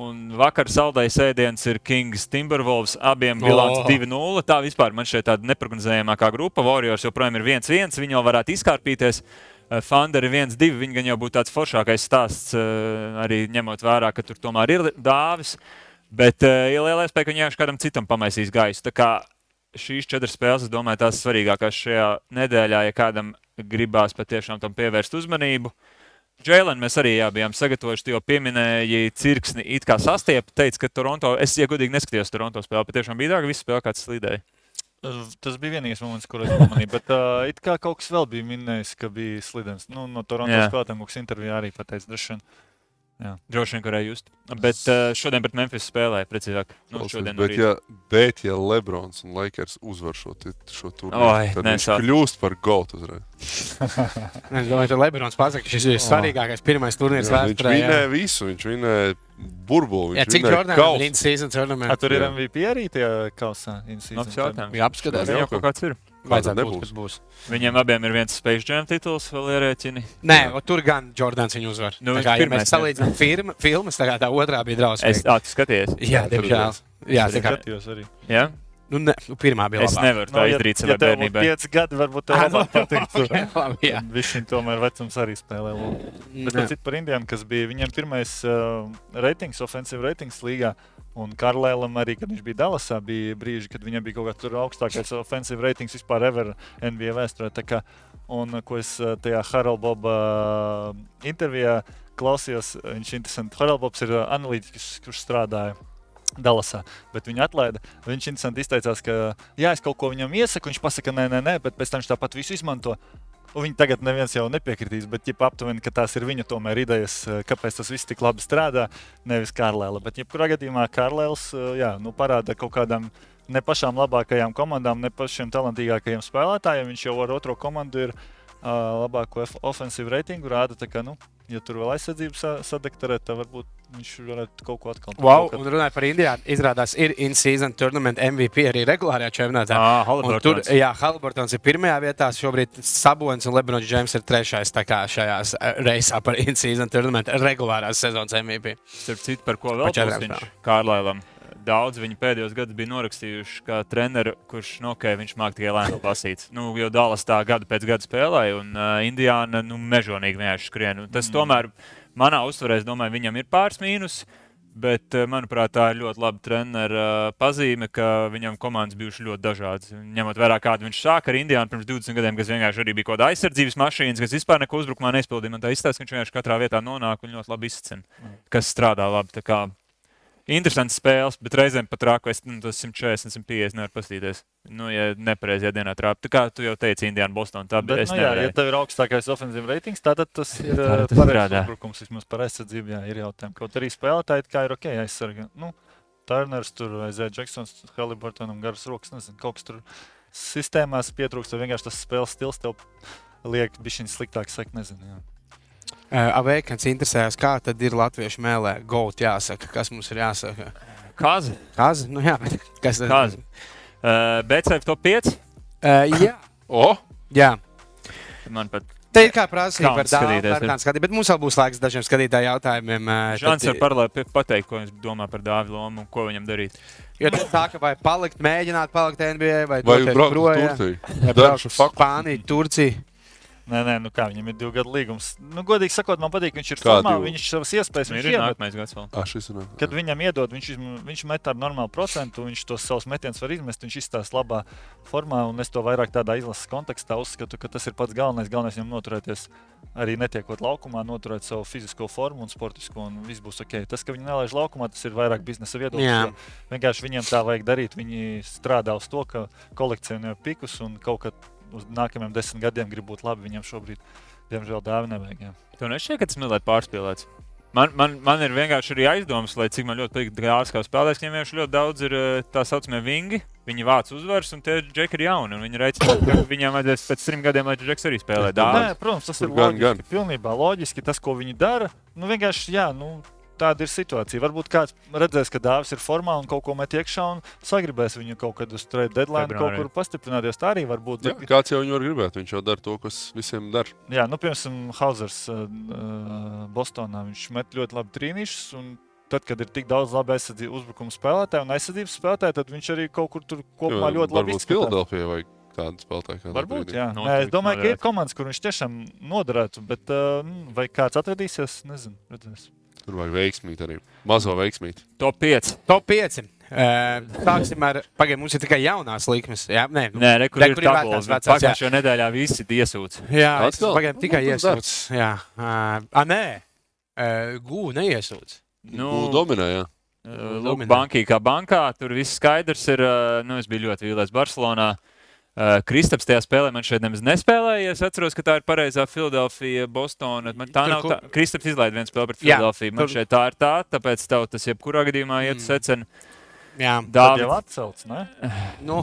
Un vakar saldējais ēdiens ir Kings Timberwolves. Abiem bilants Oh. 2-0. Tā vispār man šeit tāda neparedzējamākā grupa. Warriors joprojām ir 1-1. Viņi jau varētu izkārpīties. Eh, Thunder ir 1-2. Viņi gan jau būtu tāds foršākais stāsts, eh, arī ņemot vērā, ka tur tomēr ir dāvis. Bet uh, ir liela iespēja, ka viņi vienkārši kādam citam pamaisīs gaisu. Tā kā šīs četras spēles, es domāju, tās svarīgākās šajā nedēļā, ja kādam gribās patiešām tam pievērst uzmanību. Jēlēn, mēs arī jā, bijām sagatavojuši, jau pieminēji cirksni, it kā sastiept, teica, ka Toronto, es, ja godīgi neskatījos Toronto spēli, patiešām bija dārga, visu spēli kāds slīdēja. Tas bija vienīgais moments, kur es pamanīju. Bet uh, it kā kaut kas vēl bija minējis, ka bija slidens. Nu, no Toronto spēlētājiem kaut kas intervijā arī pateica. Droši vien. Droši vien, kurēja just. Bet uh, šodien pret Memphis spēlēja, precīzāk. Nu, šodien no bet, ja, bet, ja Lebrons un Lakers uzvar šo, šo Oi, turnīru, tad viņš nesāc. kļūst par GOAT uzreiz. Es domāju, ka Lebrons pasaka, ka šis ir svarīgākais pirmais turnīrs Jā, Viņš vēsturē. jā. vinēja visu, viņš vinēja burbuli, Jā, viņš cik Jordanam ir in-season tournament? A, tur ir Jā. MVP arī tajā kausā. Jā, apskatās. Viņam jau kaut kāds ir. Vajadzētu būt, kas būs. Viņiem abiem ir viens Space Jam tituls, vēl ierēķini. Nē, o, tur gan Jordans viņu uzvar. Nu, Nu, kā, ja mēs jā. salīdzinām firma, filmas, tā kā tā otrā bija Es drausmīga. tā skaties. Jā, diemžēl. Jā, Es tā kā, skatījos arī. Ja? nu, ne, nu, pirmā bija Es labāka. nevaru tā izdarīt savai tev būtu bērnībai. pieci gadi, varbūt tev Ah, labāk nu, labi, jā. Viņš tomēr vecums arī spēlē. lomu. Bet Nē. tas ir par Indijām, kas bija viņiem pirmais uh, ratings, offensive ratings līgā. Un Karlēlam arī, kad viņš bija Dallasā, bija brīži, kad viņam bija kaut kāds augstākais offensive ratings vispār ever NBA vēsturē. Kā- Un ko es uh, tajā Haralda Boba uh, intervijā klausījos, viņš ir interesants. Haralds Bobs ir uh, analītiķis, kurš strādāja. Dallasā, bet viņa atlaida. Viņš interesanti izteicās, ka, jā, es kaut ko viņam iesaku, viņš pasaka, nē, nē, nē, bet pēc tam viņš tāpat visu izmanto. Un Viņi tagad neviens jau nepiekritīs, bet ja aptuveni, ka tās ir viņa tomēr idejas, eh, kāpēc tas viss tik labi strādā, nevis Karlēla. Bet, jebkurā gadījumā, Karlēls eh, jā, nu, parāda kaut kādām ne pašām labākajām komandām, ne pašiem talantīgākajiem spēlētājiem. Viņš jau ar otro komandu ir uh, labāko offensive reitingu. Rāda, ka, nu, ja tur vēl aizsardzību sa sadektarēt, tad varbūt viņš varētu kaut ko atkal Wow, kaut un runājot par Indiju, izrādās, ir in-season tournament MVP arī regulārajā čempionātā. Ah, Un tur, jā, Haliburtons ir pirmajā vietā. Šobrīd Sabonis un Lebrons Džeims ir trešais šajā reisā par in-season tournament regulārās sezonas MVP. Starp citu, par ko vēl viņš Kārlēlam. Daudz viņi pēdējos gados bija norakstījuši, kā treneris, kurš no ok, viņš māca tikai lēnu lasīt. Nu, jo Dallas tā gadu pēc gada spēlēja, un uh, Indiāna nu, mežonīgi vienkārši skrien. Un Tas mm. tomēr manā uztverē, es domāju, viņam ir pāris mīnus. Bet, eh, manuprāt, tā ir ļoti laba treneru pazīme, ka viņam komandas bijušas ļoti dažādas. Ņemot vērā, kādu viņš sāka ar Indiānu pirms 20 gadiem, kas vienkārši arī bija kaut kāda aizsardzības mašīna, kas vispār neko uzbrukumā neizpildīja. Man tā izstāsta, ka viņš vienkārši katrā vietā nonāk un ļoti labi izcina, kas strādā labi. Interesants spēles, bet reizēm pat rāku, es nu, tas 140, 150 nevaru paskatīties. Nu, ja nepareizajā dienā trāpīt. Tā kā tu jau teici, Indiāna, Bostonā. Tā Bet, bija. nu, jā, ja tev ir augstākais ofensīvs ratings, tad tas ir Tā uh, pareizs uzbrukums. Vismaz par aizsardzību jā, ir jautājumi. Kaut arī spēlētāji kā ir ok, aizsargā. Nu, Turners, tur aizēja Džeksons, Haliburtonam garas rokas. Nezinu, kaut kas tur sistēmās pietrūkst. vai Vienkārši tas spēles stils tev liek bišķiņ sliktāk sekt, nezinu. Jā. Uh, Aveikans interesējas, kā tad ir latviešu mēlē. Gold jāsaka, kas mums ir jāsaka. Kaza. Kāds? Nu, jā, bet kas tad Kaza. Uh, BCF top 5. Uh, jā, O! jā. Man pat Te ir kā prasīja par skatīties, dāvanu, ir. kā skatīt, bet mums vēl būs laiks dažiem skatītāju jautājumiem. Žants tad- var pateikt, ko viņš domā par Dāvidu lomu un ko viņam darīt. Jo tas tā, ka vai palikt, mēģināt palikt NBA, vai, Vai doties braukt uz Turciju? vai Darbu braukt uz faku. Spāniju, Turciju. Nē, nē, nu kā viņam ir divu gadu līgums. Nu, godīgi sakot, man patīk, ka viņš ir formā, viņš savas iespējas Ir viņš ir nākamais gads vēl. Ah, šis ir. Kad viņam iedod, viņš, viņš met ar normālu procentu, viņš tos savus metienus var izmest, viņš izstāsta labā formā. un Es to vairāk tādā izlases kontekstā uzskatu, ka tas ir pats galvenais. Galvenais viņam noturēties arī netiekot laukumā, noturēt savu fizisko formu un sportisko, un viss būs ok. Tas, ka viņi nelaiž laukumā, tas ir vairāk biznesa viedoklis. Vienkārši viņiem tā vajag darīt. Viņi strādā uz to, ka kolekcionē pikus un kaut kad uz nākamajiem desmit gadiem grib būt labi. Viņam šobrīd, diemžēl, dāvana nevajag. Jā. Tev nešķiet, ka tas mazliet pārspīlēts. Man, man, man ir vienkārši arī aizdomas, lai cik man ļoti patīk Gāzes kā spēlētājs, viņiem vienkārši ļoti daudz ir eh, tā saucamie vingi. Viņi vāc uzvaras, un tie džeki ir jauni. un Viņi reiķina, ka viņiem vajadzēs pēc trim gadiem, lai džeks arī spēlē Nē, dāvā. protams, tas ir gan, loģiski. gan. Pilnībā loģiski tas, ko viņi dara. Nu, vienkārši, jā, nu, tāda ir situācija. Varbūt kāds redzēs, ka dāvis ir formā un kaut ko met iekšā un sagribēs viņu kaut kad uz trade deadline kaut Februārī. kur pastiprināties. Tā arī var būt. Jā, kāds jau viņu var gribēt? Viņš jau dara to, kas visiem dara. jā, nu, piemēram, Hausers uh, uh, Bostonā. Viņš met ļoti labi trīnīšus. un Tad, kad ir tik daudz labi aizsardzības uzbrukuma spēlētāju un aizsardzības spēlētāju, tad viņš arī kaut kur tur kopumā Jo, ļoti labi tādu spēlētāju. kādā Varbūt, brīdī. jā. Nu, Nē, es viņš domāju, ka ir komandas, kur viņš tiešām noderētu, bet uh, nu, vai kāds atradīsies, nezinu. Redzēs. Tur vajag veiksmīt arī. Mazo veiksmīt. Top 5. Top 5. Uh, sāksim ar, pagaidām, mums ir tikai jaunās likmes. Jā, nē, nu, Nē, re, kur Re, ir ir vecās, jā. Pagājušajā nedēļā visi iesūdz. jā es Atkal? pagaidām tikai Nu, iesūdzu. Jā, uh, a, nē, uh, gū neiesūdzu. Nu, dominē, jā. Uh, Lūk, bankī kā bankā, tur viss skaidrs ir. Nu, es biju ļoti vīlies Barcelonā. Uh, Kristaps tajā spēlē man šeit nemaz nespēlēja. Es atceros, ka tā ir pareizā Filadelfija, Bostonā. Man tā Tur, nav tā. Kristaps izlaiž vienu spēli pret Jā, Filadelfiju. Man tur- šeit tā ir tā, tāpēc tev tas jebkurā gadījumā iet Mm. secen. Jā, Tā jau atcelts, ne? nu, Nu,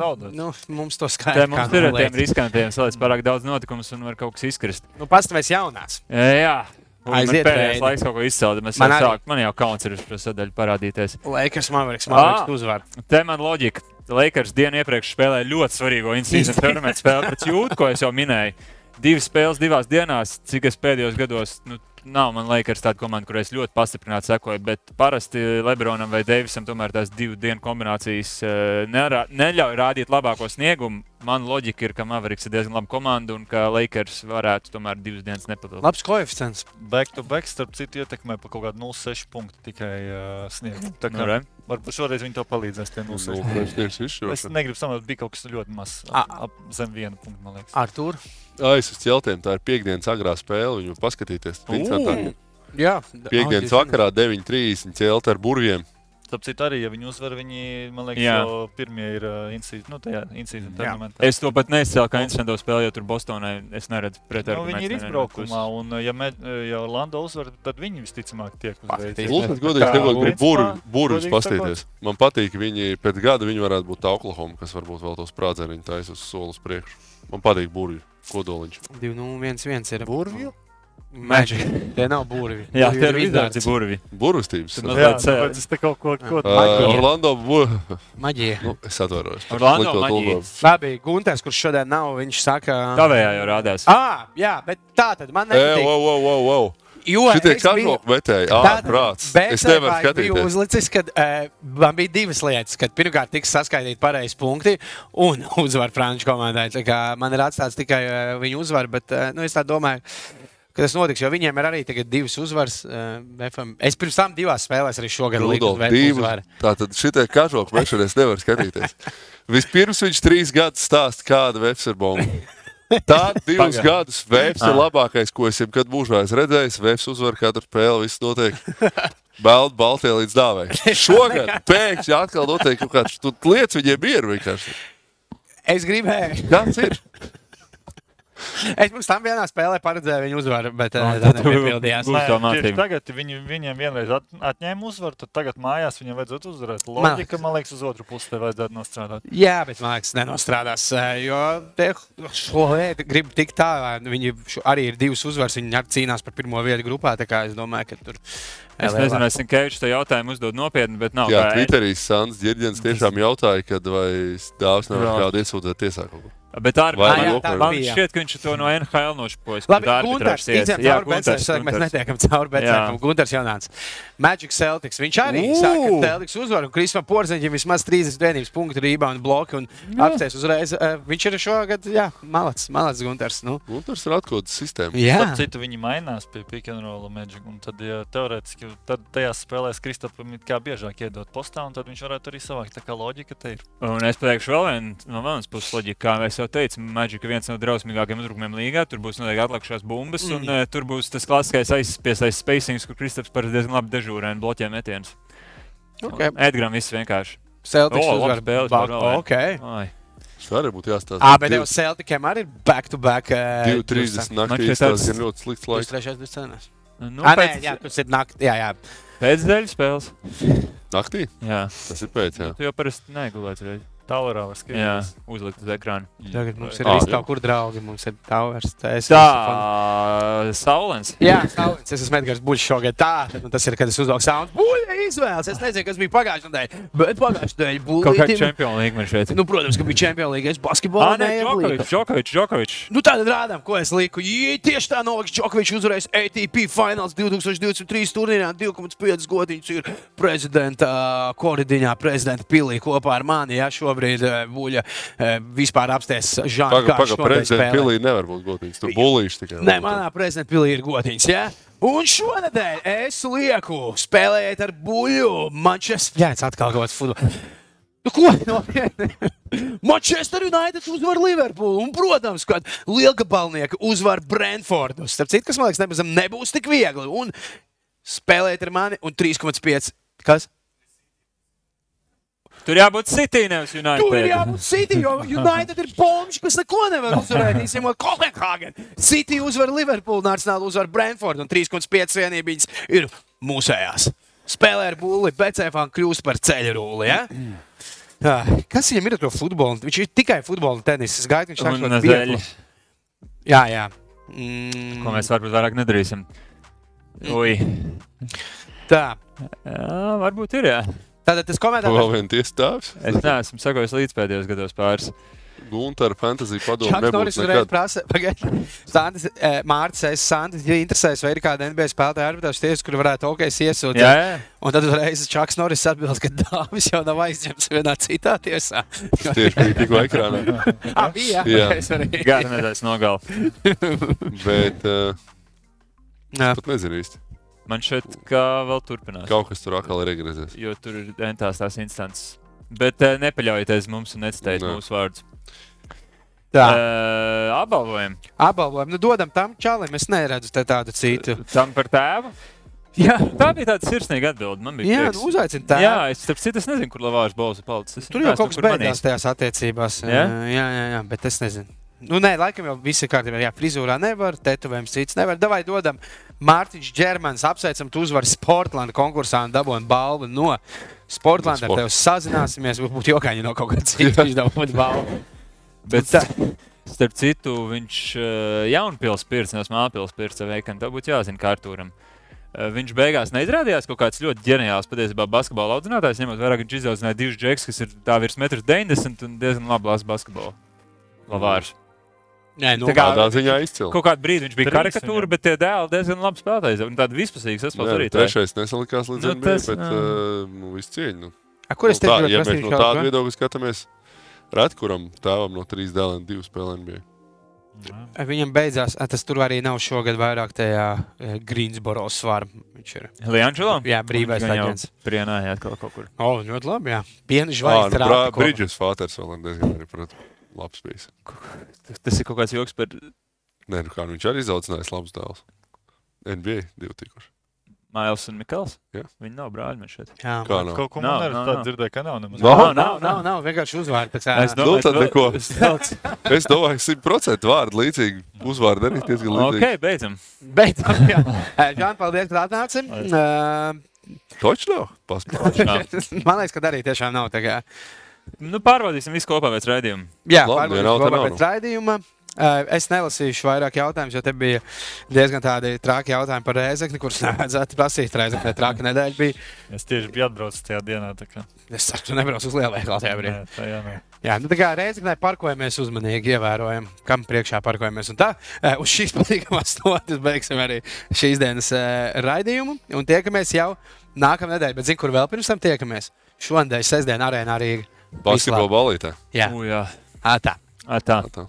zaudēts. nu, mums to skaidrs. mums ir ar tiem riskantiem, salīdz pārāk daudz notikumus un var kaut kas izkrist. Nu, Pastāvēs jaunās. Jā. Un man Aiziet pēdējais laiks kaut ko izcelt, Man jau arī. sāk, man jau kauns ir uz šo sadaļu parādīties. Lakers Mavericks, Ā! Mavericks uzvar. Te man loģika. Lakers dienu iepriekš spēlēja ļoti svarīgo incidiju tournamentu spēli pret Jūtu, ko es jau minēju. Divas spēles divās dienās, cik es pēdējos gados. Nu, Nav man Lakers tāda komanda, kurai es ļoti pastiprināti sekoju, bet parasti Lebronam vai Deivisam tomēr tās divu dienu kombinācijas eh, nerā, neļauj rādīt labāko sniegumu. Man loģika ir, ka Mavericks ir diezgan laba komanda un ka Lakers varētu tomēr divas dienas nepadot. Labs koeficients. Back to back, starp citu, ietekmē pa kaut kādu 0,6 punktu tikai uh, sniegt. Tā Nu, kā re. Varbūt šoreiz viņi to palīdzēs. Tie 0,6 Nu, Es negribu samalot, bija kaut kas ļoti mazs. Ap, ap zem viena punkta, man liekas. Artur. Aizsas celtiem, tā ir piekdienas agrā spēle. Viņu paskatīties. Interesantāk. Jā, Piekdienas vakarā 9.30 celt ar burviem. Starp citu, arī, ja viņi uzvar, viņi, man liekas, Jā. jau pirmie ir uh, incīzi, nu, tajā Jā. tournamentā. Es to pat neizcēlu, kā interesantu spēli, jo tur Bostonai es neredzu Nu, pretēju. viņi ir izbraukumā, un, uh, ja, me, ja Orlando uzvar, tad viņi visticamāk tiek uzvarēti. Es godīgi principā, burvi- burvis godīgi paskatīties. Man patīk, ka viņi pēc gada viņi varētu būt Oklahoma, kas varbūt vēl tos sprādzienus taisa uz solis priekšu. Man patīk burvju kodoliņš. 2-0-1-1 ir. Burvju? Magic. Tie nav burvi. Jā, tie ir izdarīti burvi. Mazliet Jā, tāpēc es te kaut ko, ko Maģija. Orlando burvi. Maģija. Nu, es atvainojos. par Orlando maģija. Labi, Gunārs, kurš šodien nav, viņš saka, Tavējā jau rādās. ah, jā, bet tā tad man Ē, nepatīk. wow, wow, wow, wow. Jo Šitie biju- kažoku metēji, ārprāts. Bet Es nevaru Biju skatīties. uzlicis, ka uh, man bija divas lietas. Kad pirmkārt tika saskaitīti pareizi punkti un uzvar Frančijas komandai. Tā kā Man ir atstāts tikai uh, viņu uzvara, bet uh, nu, es tā domāju. Ka Tas notiks, jo viņiem ir arī tagad divas uzvaras. Uh, FM. es pirms tam divās spēlēs arī šogad divas. uzvaru. Tātad šitie kažoku mešanas es nevaru skatīties. Vispirms viņš trīs gadus stāsta, kāda veps ir bomba. Tā divus Pagaid. gadus veps ir Ah. labākais, ko es jebkad mūžā esmu redzējis. Veps uzvar katru spēli, viss notiek. Belt, Baltijā līdz dāvai. Šogad pēkšņi atkal notiek kaut kāds lietas viņiem mieru vienkārši. Es gribēju. Kāds ir? Es pirms tam vienā spēlē paredzēju viņu uzvaru, bet uh, Ah, tā tad tu nepildījās. būsi- Nē. Tagad viņi, viņiem vienreiz at, atņēma uzvaru, tad tagad mājās viņiem vajadzētu uzvarēt. Loģika, man liekas, uz otru pusi te vajadzētu nostrādāt. Jā, bet man liekas, nenostrādās. eh, Jo šo lietu grib tik tālu. Viņi arī ir divas uzvaras. Viņi arī cīnās par pirmo vietu grupā. Tā kā es domāju, ka tur Es nezinu, vai Sinkevičs to jautājumu uzdod nopietni, bet nav. Jā, Twitterī Sants Girģens tiešām jautāja, kad vai dāvs nevar kādu iesūdzēt tiesā kaut ko. Bet arī Vai jā, tā man bija. šķiet, ka viņš to no NHL nošpojas. Labi, Gunārs, Jā, cauri Betsēm, mēs netiekam cauri Betsēm. Jā. Gunārs Jaunāns. Magic Celtics, viņš arī Ū! saka, ka Celtics uzvar un Kristam Porziņam vismaz 30 vienības punktu rībā un bloki un apsteigts uzreiz. Eh, Viņš ir šogad, jā, malacis, malacis Gunārs. Nu. Gunārs ir atkodas sistēma. Jā, Starp citu, viņi mainās pie pick and roll Magic. un Tad, ja teorētiski, tad tajās spēlēs Kristapam ir kā biežāk iedot postā, un tad viņš varētu arī savākt. Tā kā loģika te ir. Un es pateikšu vēl vienu no manas puses loģiku, kā mēs jau teicām, Magic ir viens no drausmīgākajiem uzbrukumiem līgā. Tur būs noteikti atlikušās bumbas, un Mm. uh, tur būs tas klasiskais aizspiesaistīts spacings, kur Kristaps parasti diezgan labi dežūrē un bloķē metienus. okay. Edgars viss vienkārši. Celtics O, uzvar. vēl, vai? Okay. Ai. Tas arī būtu jāstāsta. Ā, bet jau Celticiem arī ir back-to-back. eh, 2.30 Man naktī šķiet tas ir ļoti slikts laiks. trešais bez cenas. Nu, Ah, nē, pēc, jā, tas ir naktī. Jā, jā. pēc dēļ spēles. Naktī? Jā, Tas ir pēc, jā. tu jau parasti negulēji reizi. Var Jā, uzlikt uz ekrāna. Tagad mums ir Ah, jā. kaut kur draugi. Mums ir towers. Tā, Saulens. Jā, Saulins, es esmu Edgars Buļs šogad. Tā, tad, nu, tas ir, kad es uzvilku sound. Buļļa izvēles. Es nezinu, kas bija pagājušajā nedēļā, bet pagājušajā nedēļā Kaut kāda Buļļa. čempiona līnija man šeit. Nu, protams, ka bija Champions League. Es basketbolā neieplīku. Džokovičs, Džokovičs. Nu, tāda rādām, ko es liku. Jē, tieši tā Novaks Džokovičs uzvarēs ATP Finals 2023 turnīrā. 2,5 godiņas ir prezidenta koridiņā, prezidenta pilī kopā ar mani. Jā, šobrīd ā, Buļļa ā, vispār apsties Žāns. Pagaid, pagaid, prezidents pilī nevar būt godīgs. Tur bulīši tikai. Nē, manā prezidenta pilī ir gotiņas. Ja? Un šonadēļ es lieku spēlēt ar buļbuļsu. Manchester United atkal kaut kāds futbols. Nu, ko? Nopietni. Manchester United uzvar Liverpoolu. Un, protams, kad lielgabalnieki uzvar Brentfordu. Starp citu, kas man liekas, nebūs tik viegli. Un spēlēt ar mani un 3,5. Kas? Tur jābūt City, nevis United. Tur ir jābūt City, jo United ir pomps, kas neko nevar uzvarēt. Īstenībā Kopenhāgen. City uzvar Liverpool, Arsenal uzvar Brentford un 3,5 vienības ir mūsējās. Spēlē ar būli, BCF kļūst par ceļu rūli. Ja? Kas viņam ir ar to futbolu? Viņš ir tikai futbola un tenis. Es gaidu, viņš Un saka, zeļi, Jā, jā. Mm, ko mēs varbūt vairāk nedarīsim. Ui. Tā. Jā, varbūt ir. Jā. Tātad tas komentārs. Vēl viens tiestāvs. Es neesmu sakojis līdz pēdējos gados pāris. Gunter fantasy padomu Čaks Norris nebūs uzreiz prasa, pagaidi. Sandis, eh, Mārcis, es Sandis, ja interesēs, vai ir kāda NBA spēlētāja arbitrāžas tiesa, kur varētu OK iesūtīt. Jā, jā. Un tad uzreiz Čaks Norris atbild, ka dāvis jau nav aizņemts vienā citā tiesā. Tieši bija tikko ekrānā. Ah, bija, Jā. jā. Es arī. Gada nedēļas nogala. Bet uh, Jā. pat nezinu īsti. Man šeit kā vēl turpinās. Kaut kas tur atkal ir regrezēs. Jo tur ir entās tās instances. Bet uh, nepaļaujieties mums un necitējiet Nē. mūsu vārdus. Tā, Uh, apbalvojam apbalvojam. Nu, dodam tam čalim, es neredzu te tādu citu. tam par tēvu. Jā, Tā bija tāda sirsnīga atbilde. Man bija jā nu, uzaicin tā. Jā, es starp citu es nezinu, kur Lavārs Bols ir palicis. Es Tur jau kaut kas beidzās tajās attiecībās. Jā? jā, jā, jā, bet es nezinu. Nu, nē, laikam jau viss ir kārtībā. Jā, frizūrā nevar, tetovējums cits nevar. Davai dodam Mārtiņš Čermans, apsveicam, tu uzvari Sportlanda konkursā un dabūjām balvu no Sportlanda. Ar tevi sazināsimies, būtu jokaini no kaut kāda cita. Viņš dabūtu balvu. Bet, tā, starp citu, viņš uh, jaunpils pirts, nevis māpils pirts veikam. Tā būtu jāzina kārtūram. Uh, viņš beigās neizrādījās kaut kāds ļoti ģeniāls patiesībā basketbola audzinātājs, ņemot vērā, ka viņš izaudzināja divus džekus, kas ir tā virs 1,90 m un diezgan labi lasa basketbolu. Lavārs. Nē, nu, Tā kā- Tādā ziņā izcili. Kaut kādā brīdī viņš bija karikatūra, bet tie dēli diezgan labi spēlēja. Un tāda vispusīga Jā, saspēlēja arī. Trešais nesalikās līdz Nu, nu, NBA, tas, bet jā. uh, nu, viss cieņa. Nu. A, kur es Nu, teiktu, tā, ka ja mēs no kaut tāda viedokļa skatāmies, ret kuram tēvam no trīs dēliem divas spēlē NBA. Viņam beidzās, a, tas tur arī nav šogad vairāk tajā eh, Greensboro svāra. Viņš ir. Liančelo? Jā, brīvais aģents. Prienā, jā, atkal kaut kur. O, ļoti labi, jā. Piena Ah, žvaigzne. nu. Bridges Fāters vēl diezgan arī, protams, labs bijis. Tas ir kaut kāds joks par Nē, nu kā nu, viņš arī izaudzinājis labus dēlus. NBA divi tikuši. Mails un Mikls. Jā. Viņi nav brāļi man šeit. Jā, Kā nav? Kaut ko Nav, man arī nav. dzirdēju, ka nav nemaz. Nav? Nav, nav, nav, nav vienkārši uzvārds. Es Nu, tad neko. es domāju, ka 100% vārdu līdzīgi uzvārdu arī diezgan līdzīgi. Ok, beidzam. Beidzot, jā. Žan, paldies, ka atnāci. Uh, Točs nav. Paspēlēt. Man liekas, ka arī tiešām nav. Nu, pārbaudīsim visu kopā pēc raidījuma. Jā, Labi, pārbaudīsim kopā pēc raidījuma. Eh, es nelasīšu vairāk jautājumus, jo te bija diezgan tādi traki jautājumi par rēzekli, kurus nevajadzētu prasīt. Rēzekli traki nedēļa bija. Es tieši biju atbraucis tajā dienā. Kā... Es saku, tu nebrauc uz lielveikalu tajā brīdī. Jā, tā, jā, nē. Jā, nu tā kā reizē parkojamies uzmanīgi, ievērojam, kam priekšā parkojamies. Un tā, eh, uz šīs patīkamās notis beigsim arī šīs dienas eh, raidījumu. Un tiekamies jau nākamā nedēļa, bet zinu, kur vēl pirms tam tiekamies. Šonadēļ, sestdien, arēnā Rīgā. Basketbola ballītē. Jā, U, jā. Ā, tā. Ā, tā. Ā, tā.